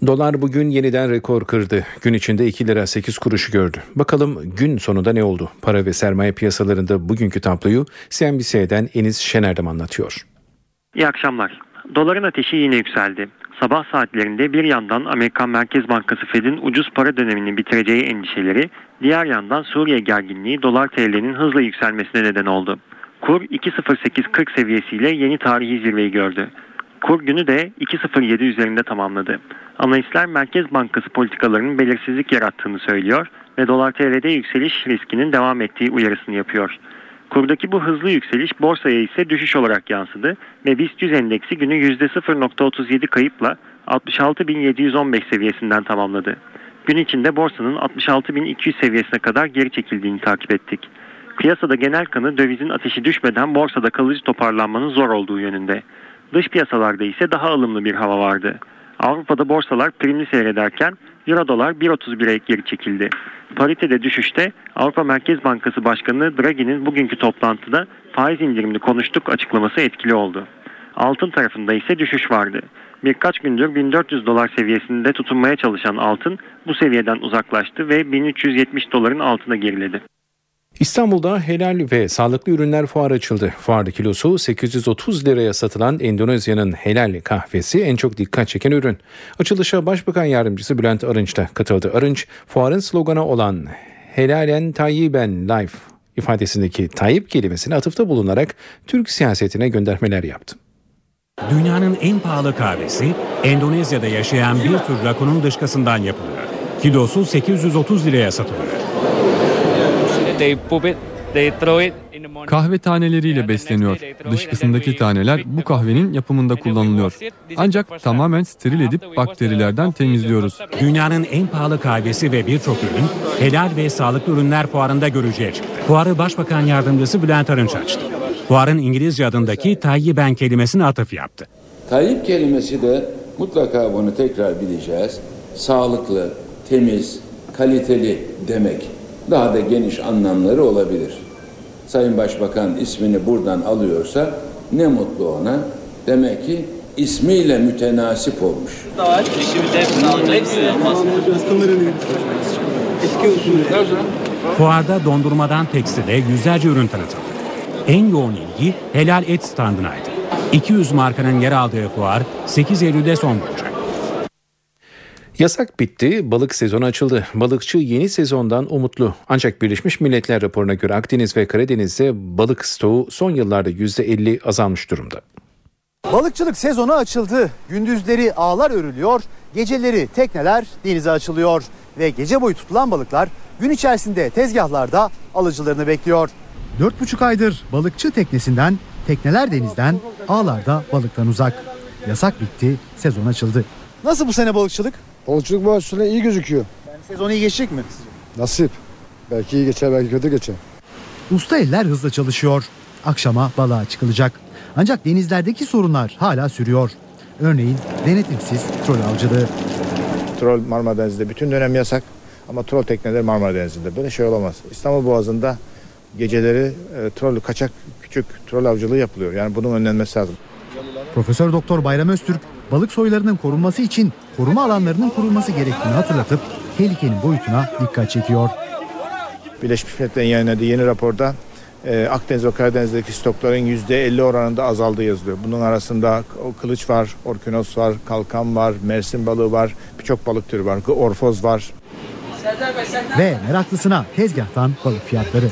Dolar bugün yeniden rekor kırdı. Gün içinde 2 lira 8 kuruşu gördü. Bakalım gün sonunda ne oldu? Para ve sermaye piyasalarında bugünkü tabloyu CNBC'den Enis Şener'dem anlatıyor. İyi akşamlar. Doların ateşi yine yükseldi. Sabah saatlerinde bir yandan Amerikan Merkez Bankası Fed'in ucuz para dönemini bitireceği endişeleri, diğer yandan Suriye gerginliği dolar TL'nin hızla yükselmesine neden oldu. Kur 2.0840 seviyesiyle yeni tarihi zirveyi gördü. Kur günü de 2.07 üzerinde tamamladı. Analistler Merkez Bankası politikalarının belirsizlik yarattığını söylüyor ve dolar TL'de yükseliş riskinin devam ettiği uyarısını yapıyor. Kurdaki bu hızlı yükseliş borsaya ise düşüş olarak yansıdı ve BIST 100 endeksi günü %0.37 kayıpla 66.715 seviyesinden tamamladı. Gün içinde borsanın 66.200 seviyesine kadar geri çekildiğini takip ettik. Piyasada genel kanı dövizin ateşi düşmeden borsada kalıcı toparlanmanın zor olduğu yönünde. Dış piyasalarda ise daha ılımlı bir hava vardı. Avrupa'da borsalar primli seyrederken Euro dolar 1.31'e geri çekildi. Paritede düşüşte Avrupa Merkez Bankası Başkanı Draghi'nin bugünkü toplantıda faiz indirimini konuştuk açıklaması etkili oldu. Altın tarafında ise düşüş vardı. Birkaç gündür 1400 dolar seviyesinde tutunmaya çalışan altın bu seviyeden uzaklaştı ve 1370 doların altına geriledi. İstanbul'da helal ve sağlıklı ürünler fuarı açıldı. Fuarda kilosu 830 liraya satılan Endonezya'nın helal kahvesi en çok dikkat çeken ürün. Açılışa Başbakan Yardımcısı Bülent Arınç da katıldı. Arınç, fuarın sloganı olan Helalen Tayyiben Life ifadesindeki Tayyip kelimesine atıfta bulunarak Türk siyasetine göndermeler yaptı. Dünyanın en pahalı kahvesi Endonezya'da yaşayan bir tür rakunun dışkısından yapılıyor. Kilosu 830 liraya satılıyor. Kahve taneleriyle besleniyor. Dışkısındaki taneler bu kahvenin yapımında kullanılıyor. Ancak tamamen steril edip bakterilerden temizliyoruz. Dünyanın en pahalı kahvesi ve birçok ürün helal ve sağlıklı ürünler fuarında çıktı. Fuarı Başbakan Yardımcısı Bülent Arınç açtı. Fuarın İngilizce adındaki Tayyiben kelimesine atıf yaptı. Tayyip kelimesi de mutlaka bunu tekrar bileceğiz. Sağlıklı, temiz, kaliteli demek. Daha da geniş anlamları olabilir. Sayın Başbakan ismini buradan alıyorsa ne mutlu ona. Demek ki ismiyle mütenasip olmuş. Fuarda dondurmadan tekstile yüzlerce ürün tanıtıldı. En yoğun ilgi helal et standınaydı. 200 markanın yer aldığı fuar 8 Eylül'de son bulacak. Yasak bitti, balık sezonu açıldı. Balıkçı yeni sezondan umutlu. Ancak Birleşmiş Milletler raporuna göre Akdeniz ve Karadeniz'de balık stoğu son yıllarda %50 azalmış durumda. Balıkçılık sezonu açıldı. Gündüzleri ağlar örülüyor, geceleri tekneler denize açılıyor ve gece boyu tutulan balıklar gün içerisinde tezgahlarda alıcılarını bekliyor. 4,5 aydır balıkçı teknesinden, tekneler denizden, ağlarda balıktan uzak. Yasak bitti, sezon açıldı. Nasıl bu sene balıkçılık? Balıkçılık bu sene iyi gözüküyor. Yani sezon iyi geçecek mi? Nasip. Belki iyi geçer belki kötü geçer. Usta eller hızla çalışıyor. Akşama balığa çıkılacak. Ancak denizlerdeki sorunlar hala sürüyor. Örneğin denetimsiz trol avcılığı. Trol Marmara Denizi'nde bütün dönem yasak ama trol tekneleri Marmara Denizi'nde. Böyle şey olamaz. İstanbul Boğazı'nda geceleri e, trol kaçak küçük trol avcılığı yapılıyor. Yani bunun önlenmesi lazım. Profesör Doktor Bayram Öztürk balık soylarının korunması için koruma alanlarının kurulması gerektiğini hatırlatıp tehlikenin boyutuna dikkat çekiyor. Birleşmiş Milletler'in yayınladığı yeni raporda e, Akdeniz ve Karadeniz'deki stokların %50 oranında azaldığı yazılıyor. Bunun arasında kılıç var, orkinos var, kalkan var, mersin balığı var, birçok balık türü var, orfoz var. Ve meraklısına tezgahtan balık fiyatları.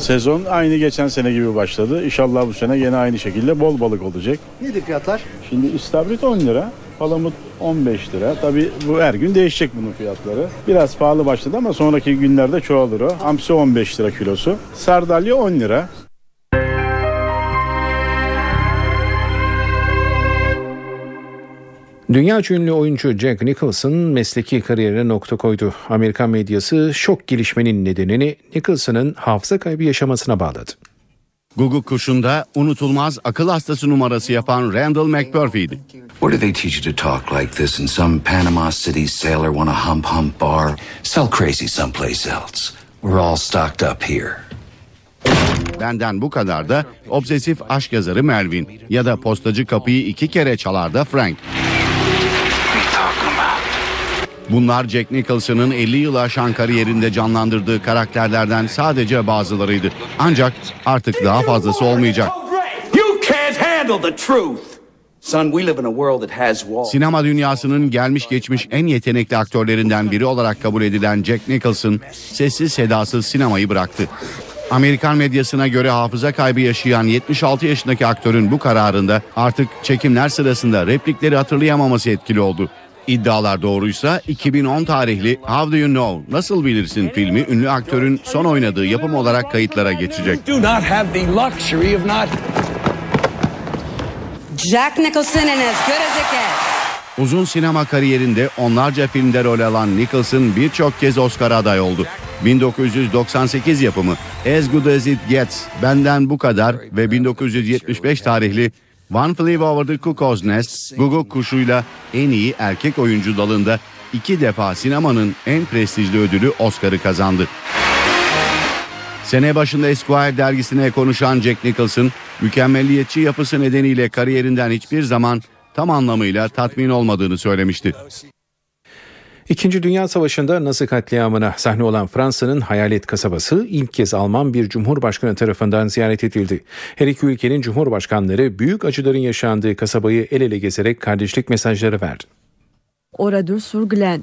Sezon aynı geçen sene gibi başladı. İnşallah bu sene yine aynı şekilde bol balık olacak. Nedir fiyatlar? Şimdi istavrit 10 lira, palamut 15 lira. Tabii bu her gün değişecek bunun fiyatları. Biraz pahalı başladı ama sonraki günlerde çoğalır o. Hamsi 15 lira kilosu. Sardalya 10 lira. Dünya ünlü oyuncu Jack Nicholson mesleki kariyerine nokta koydu. Amerikan medyası şok gelişmenin nedenini Nicholson'ın hafıza kaybı yaşamasına bağladı. Google kuşunda unutulmaz akıl hastası numarası yapan Randall McPurphy'di. Where do they teach you to talk like this in some Panama City sailor wanna hump hump bar? Sell crazy someplace else. We're all stocked up here. Benden bu kadar da obsesif aşk yazarı Melvin ya da postacı kapıyı iki kere çalar da Frank. Bunlar Jack Nicholson'ın 50 yıl aşan kariyerinde canlandırdığı karakterlerden sadece bazılarıydı. Ancak artık daha fazlası olmayacak. Sinema dünyasının gelmiş geçmiş en yetenekli aktörlerinden biri olarak kabul edilen Jack Nicholson sessiz sedasız sinemayı bıraktı. Amerikan medyasına göre hafıza kaybı yaşayan 76 yaşındaki aktörün bu kararında artık çekimler sırasında replikleri hatırlayamaması etkili oldu. İddialar doğruysa 2010 tarihli How Do You Know Nasıl Bilirsin filmi ünlü aktörün son oynadığı yapım olarak kayıtlara geçecek. Do not have the luxury of not Jack Nicholson and as good as it gets. Uzun sinema kariyerinde onlarca filmde rol alan Nicholson birçok kez Oscar aday oldu. 1998 yapımı As Good As It Gets, Benden Bu Kadar ve 1975 tarihli One Flew Over the Cuckoo's Nest, Guguk Kuşu'yla en iyi erkek oyuncu dalında iki defa sinemanın en prestijli ödülü Oscar'ı kazandı. Sene başında Esquire dergisine konuşan Jack Nicholson, mükemmelliyetçi yapısı nedeniyle kariyerinden hiçbir zaman tam anlamıyla tatmin olmadığını söylemişti. İkinci Dünya Savaşı'nda Nazi katliamına sahne olan Fransa'nın Hayalet kasabası ilk kez Alman bir cumhurbaşkanı tarafından ziyaret edildi. Her iki ülkenin cumhurbaşkanları büyük acıların yaşandığı kasabayı el ele gezerek kardeşlik mesajları verdi. Oradur sur Glen.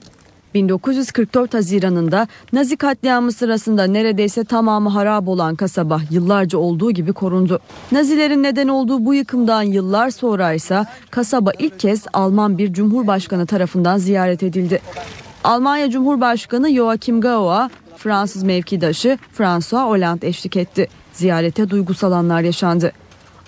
1944 Haziran'ında Nazi katliamı sırasında neredeyse tamamı harap olan kasaba yıllarca olduğu gibi korundu. Nazilerin neden olduğu bu yıkımdan yıllar sonra ise kasaba ilk kez Alman bir cumhurbaşkanı tarafından ziyaret edildi. Almanya Cumhurbaşkanı Joachim Gauck'a Fransız mevkidaşı François Hollande eşlik etti. Ziyarete duygusal anlar yaşandı.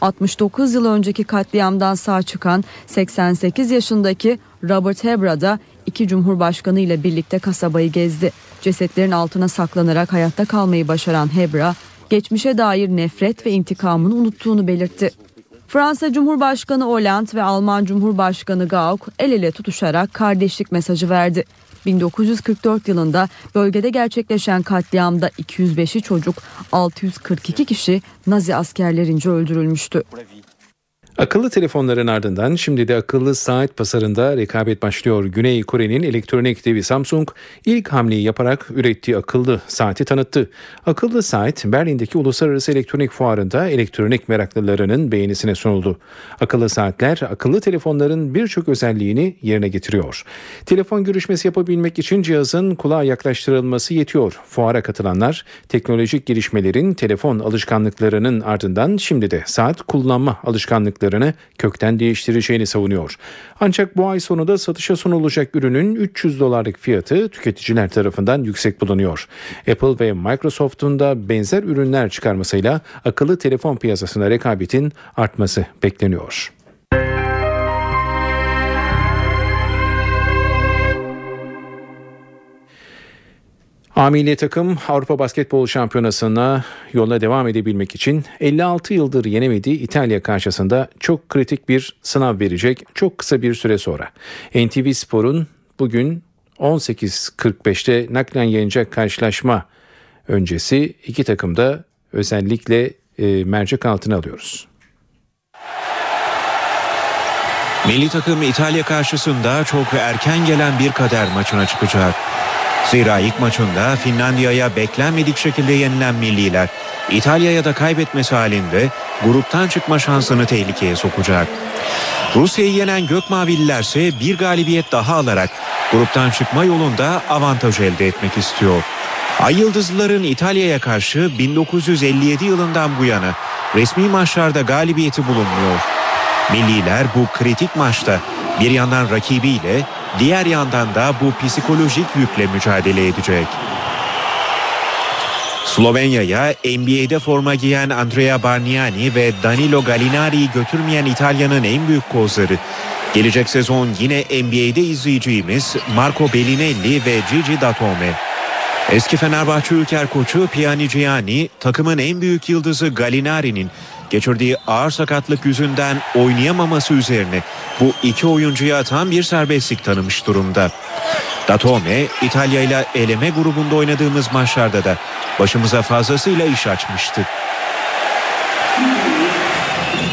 69 yıl önceki katliamdan sağ çıkan 88 yaşındaki Robert Hebra da iki cumhurbaşkanı ile birlikte kasabayı gezdi. Cesetlerin altına saklanarak hayatta kalmayı başaran Hebra, geçmişe dair nefret ve intikamını unuttuğunu belirtti. Fransa Cumhurbaşkanı Hollande ve Alman Cumhurbaşkanı Gauck el ele tutuşarak kardeşlik mesajı verdi. 1944 yılında bölgede gerçekleşen katliamda 205'i çocuk, 642 kişi Nazi askerlerince öldürülmüştü. Akıllı telefonların ardından şimdi de akıllı saat pazarında rekabet başlıyor. Güney Kore'nin elektronik devi Samsung ilk hamleyi yaparak ürettiği akıllı saati tanıttı. Akıllı saat Berlin'deki Uluslararası Elektronik Fuarı'nda elektronik meraklılarının beğenisine sunuldu. Akıllı saatler akıllı telefonların birçok özelliğini yerine getiriyor. Telefon görüşmesi yapabilmek için cihazın kulağa yaklaştırılması yetiyor. Fuara katılanlar teknolojik gelişmelerin telefon alışkanlıklarının ardından şimdi de saat kullanma alışkanlıkları kökten değiştireceğini savunuyor. Ancak bu ay sonunda satışa sunulacak ürünün 300 dolarlık fiyatı tüketiciler tarafından yüksek bulunuyor. Apple ve Microsoft'un da benzer ürünler çıkarmasıyla akıllı telefon piyasasına rekabetin artması bekleniyor. A takım Avrupa Basketbol Şampiyonası'na yoluna devam edebilmek için 56 yıldır yenemediği İtalya karşısında çok kritik bir sınav verecek çok kısa bir süre sonra. NTV Spor'un bugün 18.45'te naklen yayınacak karşılaşma öncesi iki takım da özellikle e, mercek altına alıyoruz. Milli takım İtalya karşısında çok erken gelen bir kader maçına çıkacak. Zira ilk maçında Finlandiya'ya beklenmedik şekilde yenilen milliler İtalya'ya da kaybetmesi halinde gruptan çıkma şansını tehlikeye sokacak. Rusya'yı yenen Gökmavililer ise bir galibiyet daha alarak gruptan çıkma yolunda avantaj elde etmek istiyor. Ay Yıldızlıların İtalya'ya karşı 1957 yılından bu yana resmi maçlarda galibiyeti bulunmuyor. Milliler bu kritik maçta bir yandan rakibiyle diğer yandan da bu psikolojik yükle mücadele edecek. Slovenya'ya NBA'de forma giyen Andrea Bargnani ve Danilo Gallinari'yi götürmeyen İtalya'nın en büyük kozları Gelecek sezon yine NBA'de izleyeceğimiz Marco Bellinelli ve Gigi Datome. Eski Fenerbahçe Ülker koçu Piani Gianni takımın en büyük yıldızı Gallinari'nin geçirdiği ağır sakatlık yüzünden oynayamaması üzerine bu iki oyuncuya tam bir serbestlik tanımış durumda. Datome İtalya ile eleme grubunda oynadığımız maçlarda da başımıza fazlasıyla iş açmıştı.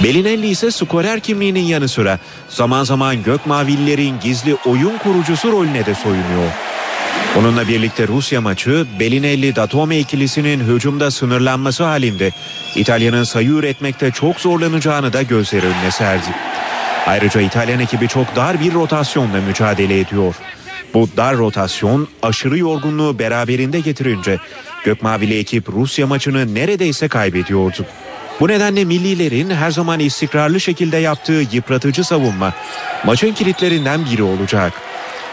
Belinelli ise skorer kimliğinin yanı sıra zaman zaman gök mavillerin gizli oyun kurucusu rolüne de soyunuyor. Onunla birlikte Rusya maçı Belinelli-Datome ikilisinin hücumda sınırlanması halinde İtalya'nın sayı üretmekte çok zorlanacağını da gözler önüne serdi. Ayrıca İtalyan ekibi çok dar bir rotasyonla mücadele ediyor. Bu dar rotasyon aşırı yorgunluğu beraberinde getirince Gökmavili ekip Rusya maçını neredeyse kaybediyordu. Bu nedenle millilerin her zaman istikrarlı şekilde yaptığı yıpratıcı savunma maçın kilitlerinden biri olacak.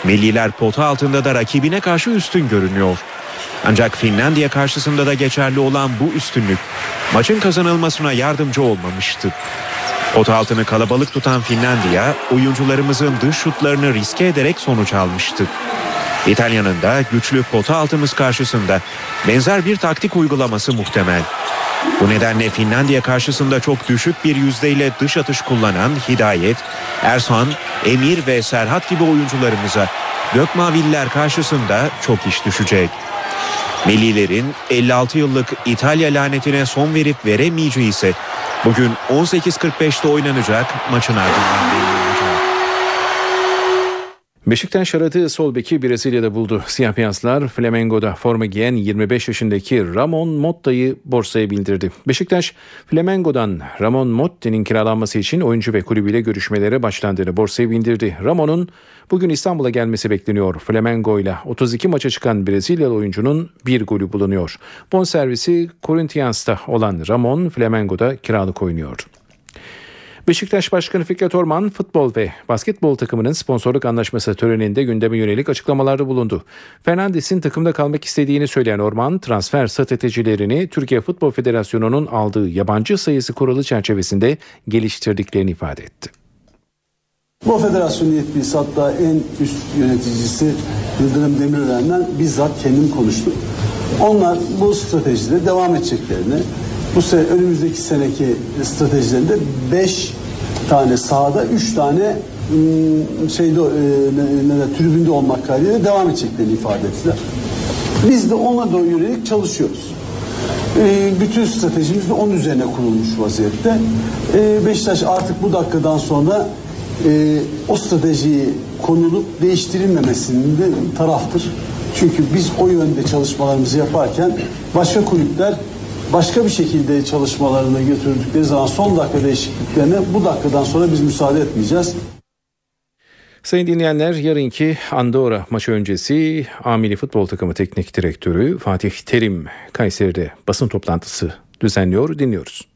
Milliler pota altında da rakibine karşı üstün görünüyor. Ancak Finlandiya karşısında da geçerli olan bu üstünlük maçın kazanılmasına yardımcı olmamıştı. Pota altını kalabalık tutan Finlandiya oyuncularımızın dış şutlarını riske ederek sonuç almıştı. İtalya'nın da güçlü pota altımız karşısında benzer bir taktik uygulaması muhtemel. Bu nedenle Finlandiya karşısında çok düşük bir yüzdeyle dış atış kullanan Hidayet, Ersan, Emir ve Serhat gibi oyuncularımıza Gökmaviller karşısında çok iş düşecek. Millilerin 56 yıllık İtalya lanetine son verip veremeyeceği ise bugün 18.45'te oynanacak maçın ardından Beşiktaş aradığı sol beki Brezilya'da buldu. Siyah beyazlar Flamengo'da forma giyen 25 yaşındaki Ramon Motta'yı borsaya bildirdi. Beşiktaş Flamengo'dan Ramon Motta'nın kiralanması için oyuncu ve kulübüyle görüşmelere başlandığını borsaya bildirdi. Ramon'un bugün İstanbul'a gelmesi bekleniyor. Flamengo ile 32 maça çıkan Brezilyalı oyuncunun bir golü bulunuyor. Bonservisi Corinthians'ta olan Ramon Flamengo'da kiralık oynuyor. Beşiktaş Başkanı Fikret Orman futbol ve basketbol takımının sponsorluk anlaşması töreninde gündeme yönelik açıklamalarda bulundu. Fernandes'in takımda kalmak istediğini söyleyen Orman transfer stratejilerini Türkiye Futbol Federasyonu'nun aldığı yabancı sayısı kuralı çerçevesinde geliştirdiklerini ifade etti. Bu federasyon yetkilisi hatta en üst yöneticisi Yıldırım Demirören'den bizzat kendim konuştum. Onlar bu stratejide devam edeceklerini, bu sene önümüzdeki seneki stratejilerinde 5 tane sahada 3 tane şeyde e, ne, ne, tribünde olmak kaydıyla devam edeceklerini ifade ettiler. Biz de ona da yönelik çalışıyoruz. E, bütün stratejimiz de onun üzerine kurulmuş vaziyette. E, Beşiktaş artık bu dakikadan sonra e, o stratejiyi konulup değiştirilmemesinin de taraftır. Çünkü biz o yönde çalışmalarımızı yaparken başka kulüpler başka bir şekilde çalışmalarını götürdükleri zaman son dakika değişikliklerine bu dakikadan sonra biz müsaade etmeyeceğiz. Sayın dinleyenler yarınki Andorra maçı öncesi Amili Futbol Takımı Teknik Direktörü Fatih Terim Kayseri'de basın toplantısı düzenliyor. Dinliyoruz.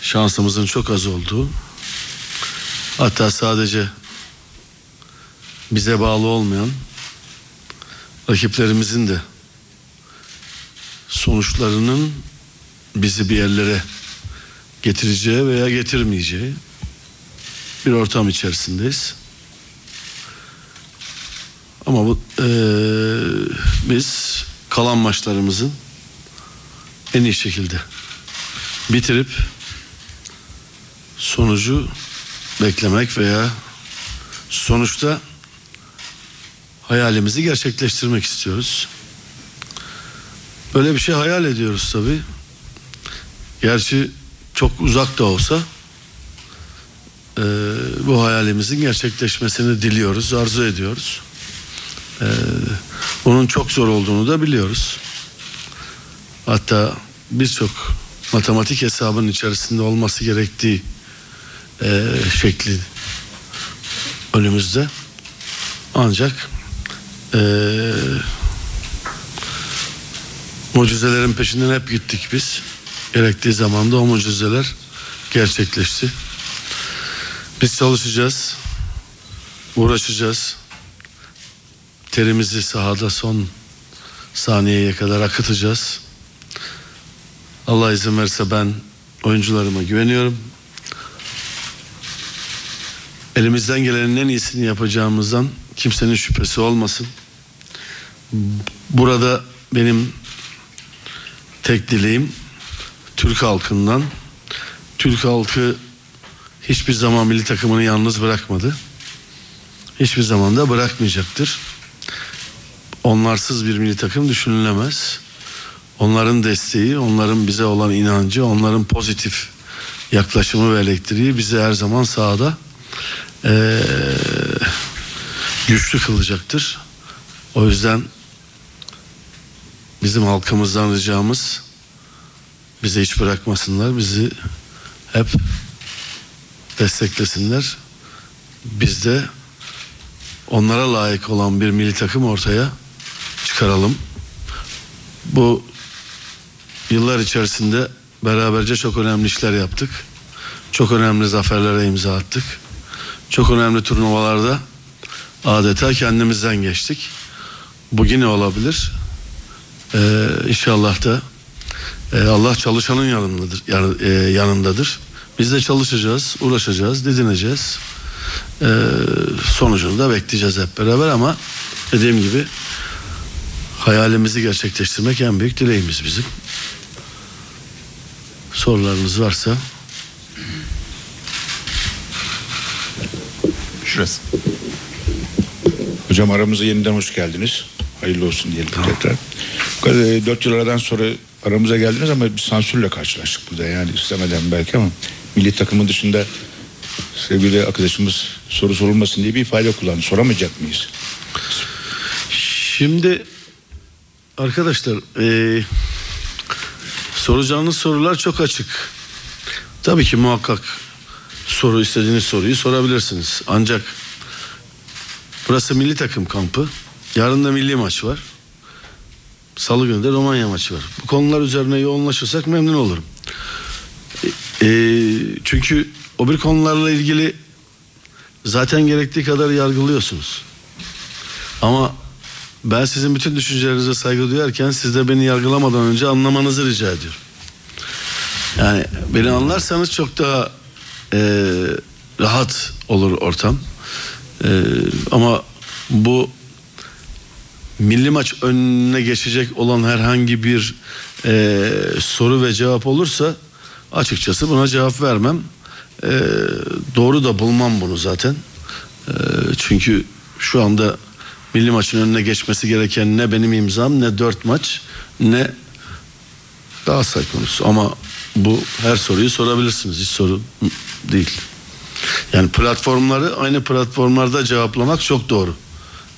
Şansımızın çok az olduğu hatta sadece bize bağlı olmayan rakiplerimizin de sonuçlarının bizi bir yerlere getireceği veya getirmeyeceği bir ortam içerisindeyiz. Ama bu e, biz kalan maçlarımızın en iyi şekilde bitirip sonucu beklemek veya sonuçta hayalimizi gerçekleştirmek istiyoruz. Böyle bir şey hayal ediyoruz tabi. Gerçi çok uzak da olsa e, bu hayalimizin gerçekleşmesini diliyoruz, arzu ediyoruz. E, bunun çok zor olduğunu da biliyoruz. Hatta birçok matematik hesabın içerisinde olması gerektiği e, şekli önümüzde. Ancak eee mucizelerin peşinden hep gittik biz. Gerektiği zaman da o mucizeler gerçekleşti. Biz çalışacağız, uğraşacağız. Terimizi sahada son saniyeye kadar akıtacağız. Allah izin verirse ben oyuncularıma güveniyorum. elimizden gelenin en iyisini yapacağımızdan kimsenin şüphesi olmasın. Burada benim tek dileğim Türk halkından Türk halkı hiçbir zaman milli takımını yalnız bırakmadı. Hiçbir zaman da bırakmayacaktır. Onlarsız bir milli takım düşünülemez. Onların desteği, onların bize olan inancı, onların pozitif yaklaşımı ve elektriği bizi her zaman sahada eee, güçlü kılacaktır. O yüzden bizim halkımızdan ricamız bizi hiç bırakmasınlar. Bizi hep desteklesinler. Biz de onlara layık olan bir milli takım ortaya çıkaralım. Bu yıllar içerisinde beraberce çok önemli işler yaptık. Çok önemli zaferlere imza attık. Çok önemli turnuvalarda adeta kendimizden geçtik. Bugün ne olabilir? Ee, inşallah da e, Allah çalışanın yanındadır, yan- e, yanındadır. Biz de çalışacağız, uğraşacağız, didineceğiz. Ee, sonucunu da bekleyeceğiz hep beraber ama dediğim gibi hayalimizi gerçekleştirmek en büyük dileğimiz bizim. Sorularınız varsa Şurası. Hocam aramıza yeniden hoş geldiniz. Hayırlı olsun diyelim tekrar. Bu kadar, e, Dört yıl sonra aramıza geldiniz ama bir sansürle karşılaştık burada yani istemeden belki ama milli takımın dışında sevgili arkadaşımız soru sorulmasın diye bir ifade kullandı. Soramayacak mıyız? Şimdi arkadaşlar eee, soracağınız sorular çok açık. Tabii ki muhakkak soru istediğiniz soruyu sorabilirsiniz. Ancak burası milli takım kampı. Yarın da milli maç var. Salı günü de Romanya maçı var. Bu konular üzerine yoğunlaşırsak memnun olurum. Eee, çünkü o bir konularla ilgili zaten gerektiği kadar yargılıyorsunuz. Ama ben sizin bütün düşüncelerinize saygı duyarken siz de beni yargılamadan önce anlamanızı rica ediyorum. Yani beni anlarsanız çok daha e, rahat olur ortam. E, ama bu milli maç önüne geçecek olan herhangi bir e, soru ve cevap olursa açıkçası buna cevap vermem. E, doğru da bulmam bunu zaten. E, çünkü şu anda milli maçın önüne geçmesi gereken ne benim imzam ne dört maç ne Galatasaray konusu. Ama bu her soruyu sorabilirsiniz. Hiç sorun değil. Yani platformları aynı platformlarda cevaplamak çok doğru.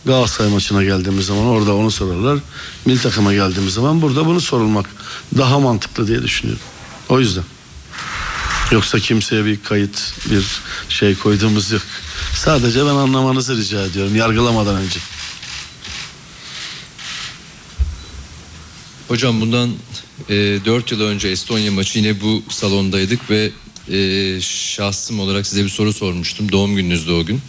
Galatasaray maçına geldiğimiz zaman orada onu sorarlar. Milli takıma geldiğimiz zaman burada bunu sorulmak daha mantıklı diye düşünüyorum. O yüzden. Yoksa kimseye bir kayıt, bir şey koyduğumuz yok. Sadece ben anlamanızı rica ediyorum yargılamadan önce. Hocam bundan e, 4 yıl önce Estonya maçı yine bu salondaydık ve e, şahsım olarak size bir soru sormuştum. Doğum gününüzdü o gün.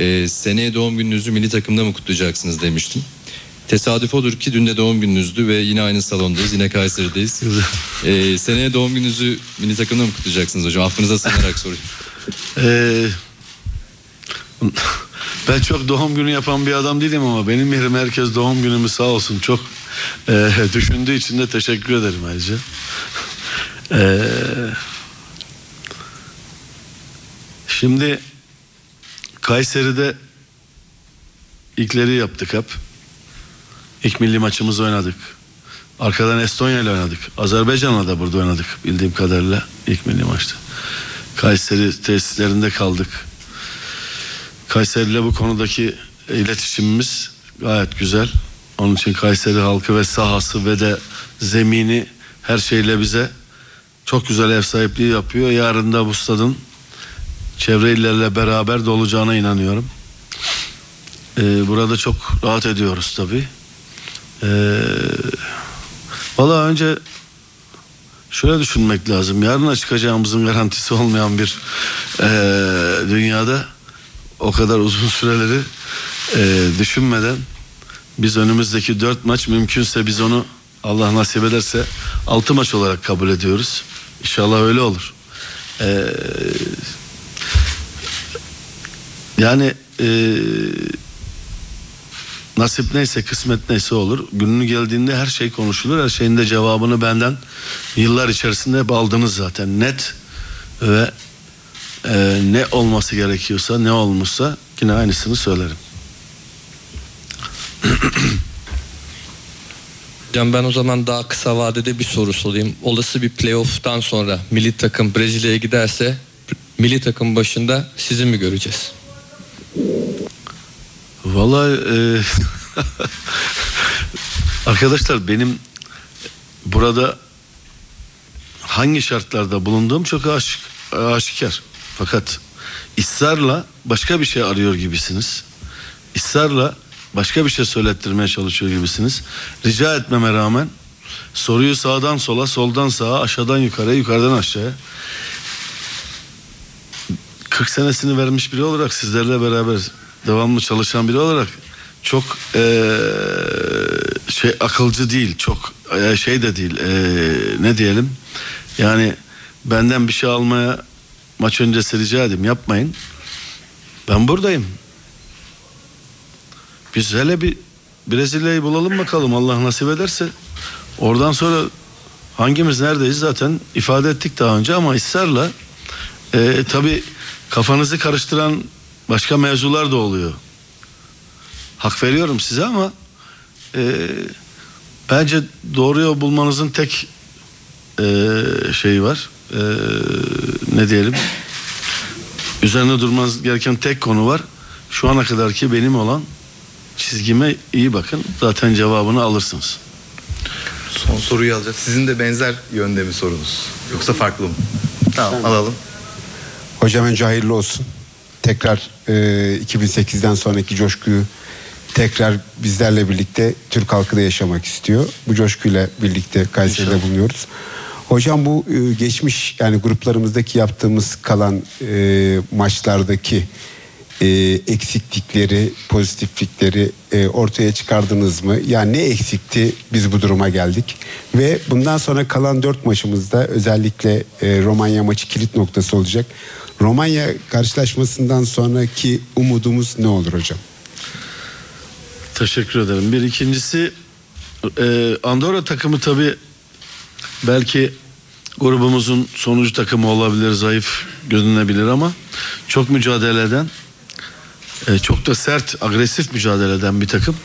E, seneye doğum gününüzü milli takımda mı kutlayacaksınız demiştim. Tesadüf odur ki dün de doğum gününüzdü ve yine aynı salondayız. Yine Kayseri'deyiz. E, seneye doğum gününüzü milli takımda mı kutlayacaksınız hocam? Affınıza sığınarak soruyorum. Ee, ben çok doğum günü yapan bir adam değilim ama benim yerim herkes doğum günümü sağ olsun çok e, düşündüğü için de teşekkür ederim ayrıca. Ee, şimdi Kayseri'de ilkleri yaptık hep. İlk milli maçımızı oynadık. Arkadan Estonya ile oynadık. Azerbaycan'la da burada oynadık bildiğim kadarıyla ilk milli maçta. Kayseri tesislerinde kaldık. Kayseri ile bu konudaki iletişimimiz gayet güzel. Onun için Kayseri halkı ve sahası ve de zemini her şeyle bize çok güzel ev sahipliği yapıyor. Yarın da bu stadın çevre illerle beraber dolacağına inanıyorum. Ee, burada çok rahat ediyoruz tabii. Ee, Valla önce şöyle düşünmek lazım. Yarına çıkacağımızın garantisi olmayan bir e, dünyada o kadar uzun süreleri e, düşünmeden biz önümüzdeki dört maç mümkünse biz onu Allah nasip ederse altı maç olarak kabul ediyoruz. İnşallah öyle olur. E, Yani e, nasip neyse kısmet neyse olur. Gününü geldiğinde her şey konuşulur. Her şeyin de cevabını benden yıllar içerisinde hep aldınız zaten. Net ve e, ne olması gerekiyorsa ne olmuşsa yine aynısını söylerim. Hocam ben o zaman daha kısa vadede bir soru sorayım. Olası bir playoff'tan sonra milli takım Brezilya'ya giderse milli takım başında sizi mi göreceğiz? Vallahi e, arkadaşlar benim burada hangi şartlarda bulunduğum çok aşik, aşikar. Fakat ısrarla başka bir şey arıyor gibisiniz. Israrla başka bir şey söylettirmeye çalışıyor gibisiniz. Rica etmeme rağmen soruyu sağdan sola, soldan sağa, aşağıdan yukarıya, yukarıdan aşağıya 40 senesini vermiş biri olarak sizlerle beraber devamlı çalışan biri olarak çok eee, şey akılcı değil, çok eee, şey de değil. eee, ne diyelim? Yani benden bir şey almaya maç öncesi rica edeyim yapmayın. Ben buradayım. Biz hele bir Brezilya'yı bulalım bakalım Allah nasip ederse. Oradan sonra hangimiz neredeyiz zaten ifade ettik daha önce ama ısrarla e, tabi kafanızı karıştıran başka mevzular da oluyor. Hak veriyorum size ama e, bence doğru yol bulmanızın tek e, şeyi var. E, ne diyelim? Üzerine durmanız gereken tek konu var. Şu ana kadar ki benim olan çizgime iyi bakın. Zaten cevabını alırsınız. Son soruyu alacağız. Sizin de benzer yönde mi sorunuz? Yoksa farklı mı? Tamam alalım. Hocam önce hayırlı olsun. Tekrar e, 2008'den sonraki coşkuyu tekrar bizlerle birlikte Türk halkı da yaşamak istiyor. Bu coşkuyla birlikte Kayseri'de bulunuyoruz. Hocam bu e, geçmiş yani gruplarımızdaki yaptığımız kalan e, maçlardaki e, eksiklikleri, pozitiflikleri e, ortaya çıkardınız mı? Yani ne eksikti biz bu duruma geldik? Ve bundan sonra kalan dört maçımızda özellikle e, Romanya maçı kilit noktası olacak. Romanya karşılaşmasından sonraki umudumuz ne olur hocam? Teşekkür ederim. Bir ikincisi e, Andorra takımı tabi belki grubumuzun sonucu takımı olabilir, zayıf görünebilir ama çok mücadele eden, e, çok da sert, agresif mücadele eden bir takım.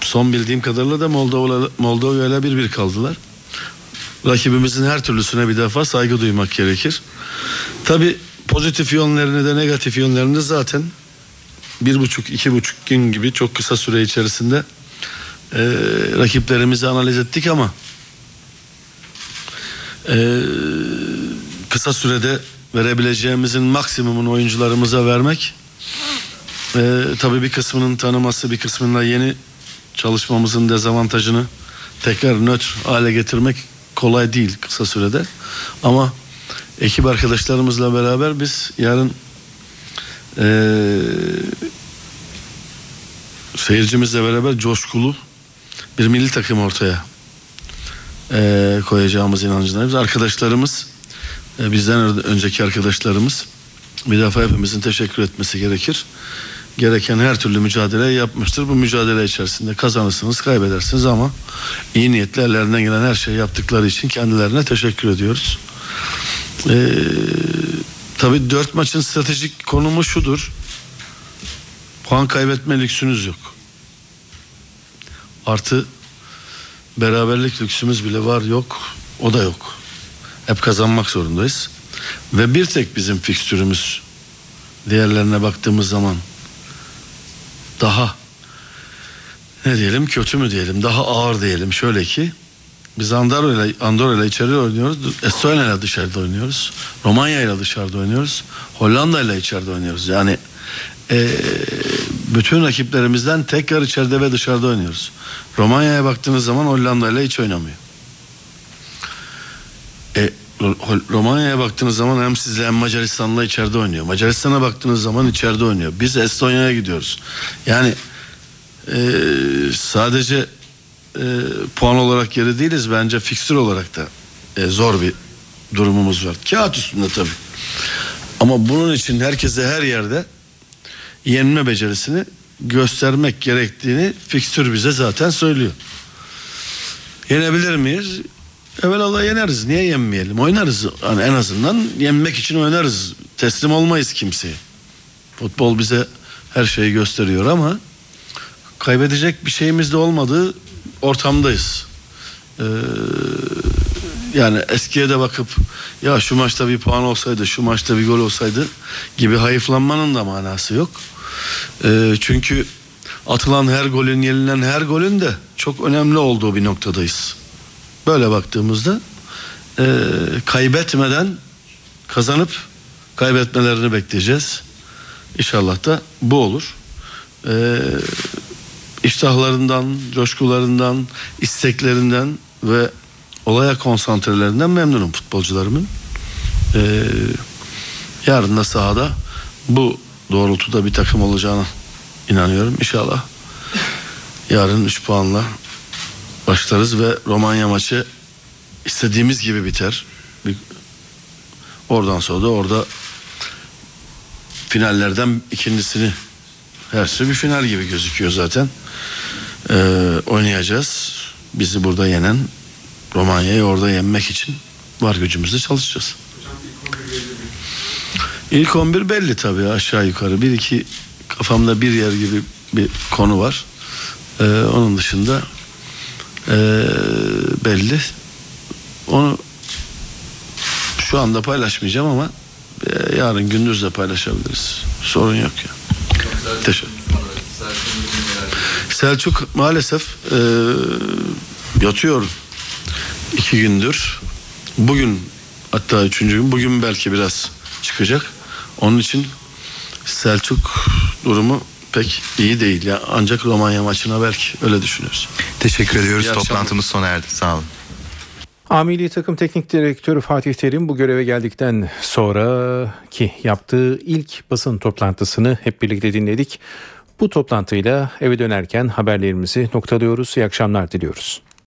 Son bildiğim kadarıyla da Moldova Moldova ile bir bir kaldılar. Rakibimizin her türlüsüne bir defa saygı duymak gerekir. Tabi pozitif yönlerini de negatif yönlerini de zaten bir buçuk iki buçuk gün gibi çok kısa süre içerisinde e, rakiplerimizi analiz ettik ama e, kısa sürede verebileceğimizin maksimumunu oyuncularımıza vermek e, tabii bir kısmının tanıması bir kısmında yeni çalışmamızın dezavantajını tekrar nötr hale getirmek kolay değil kısa sürede ama ekip arkadaşlarımızla beraber biz yarın eee seyircimizle beraber coşkulu bir milli takım ortaya eee, koyacağımız inancındayız. Arkadaşlarımız e, bizden önceki arkadaşlarımız bir defa hepimizin teşekkür etmesi gerekir. Gereken her türlü mücadeleyi yapmıştır. Bu mücadele içerisinde kazanırsınız, kaybedersiniz ama iyi niyetli ellerinden gelen her şeyi yaptıkları için kendilerine teşekkür ediyoruz. Ee, tabii dört maçın stratejik konumu şudur. Puan kaybetme lüksünüz yok. Artı beraberlik lüksümüz bile var yok. O da yok. Hep kazanmak zorundayız. Ve bir tek bizim fikstürümüz diğerlerine baktığımız zaman daha ne diyelim kötü mü diyelim daha ağır diyelim şöyle ki biz Andorra ile Andorra ile içeride oynuyoruz. Estonya ile dışarıda oynuyoruz. Romanya ile dışarıda oynuyoruz. Hollanda ile içeride oynuyoruz. Yani e, bütün rakiplerimizden tekrar içeride ve dışarıda oynuyoruz. Romanya'ya baktığınız zaman Hollanda ile hiç oynamıyor. Ro- Romanya'ya baktığınız zaman hem sizle hem Macaristan'la içeride oynuyor. Macaristan'a baktığınız zaman içeride oynuyor. Biz Estonya'ya gidiyoruz. Yani e, sadece e, puan olarak geri değiliz. Bence fikstür olarak da e, zor bir durumumuz var. Kağıt üstünde tabii. Ama bunun için herkese her yerde yenme becerisini göstermek gerektiğini fikstür bize zaten söylüyor. Yenebilir miyiz? Evelallah yeneriz. Niye yenmeyelim? Oynarız. Yani en azından yenmek için oynarız. Teslim olmayız kimseye. Futbol bize her şeyi gösteriyor ama kaybedecek bir şeyimiz de olmadığı ortamdayız. Ee, yani eskiye de bakıp ya şu maçta bir puan olsaydı, şu maçta bir gol olsaydı gibi hayıflanmanın da manası yok. Ee, çünkü atılan her golün, yenilen her golün de çok önemli olduğu bir noktadayız. Böyle baktığımızda e, kaybetmeden kazanıp kaybetmelerini bekleyeceğiz. İnşallah da bu olur. E, iştahlarından, coşkularından, isteklerinden ve olaya konsantrelerinden memnunum futbolcularımın. E, yarın da sahada bu doğrultuda bir takım olacağına inanıyorum. İnşallah yarın 3 puanla başlarız ve Romanya maçı istediğimiz gibi biter. Oradan sonra da orada finallerden ikincisini her şey bir final gibi gözüküyor zaten. Ee, oynayacağız. Bizi burada yenen Romanya'yı orada yenmek için var gücümüzle çalışacağız. İlk 11 belli tabii aşağı yukarı. Bir iki kafamda bir yer gibi bir konu var. Ee, onun dışında ee, belli. Onu şu anda paylaşmayacağım ama e, yarın gündüz de paylaşabiliriz. Sorun yok ya. Teşekkür. Selçuk maalesef e, yatıyor iki gündür. Bugün hatta üçüncü gün bugün belki biraz çıkacak. Onun için Selçuk durumu pek iyi değil ya. Ancak Romanya maçına belki öyle düşünüyoruz. Teşekkür ediyoruz. İyi. Toplantımız sona erdi. Sağ olun. A Milli Takım Teknik Direktörü Fatih Terim bu göreve geldikten sonra ki yaptığı ilk basın toplantısını hep birlikte dinledik. Bu toplantıyla eve dönerken haberlerimizi noktalıyoruz. İyi akşamlar diliyoruz.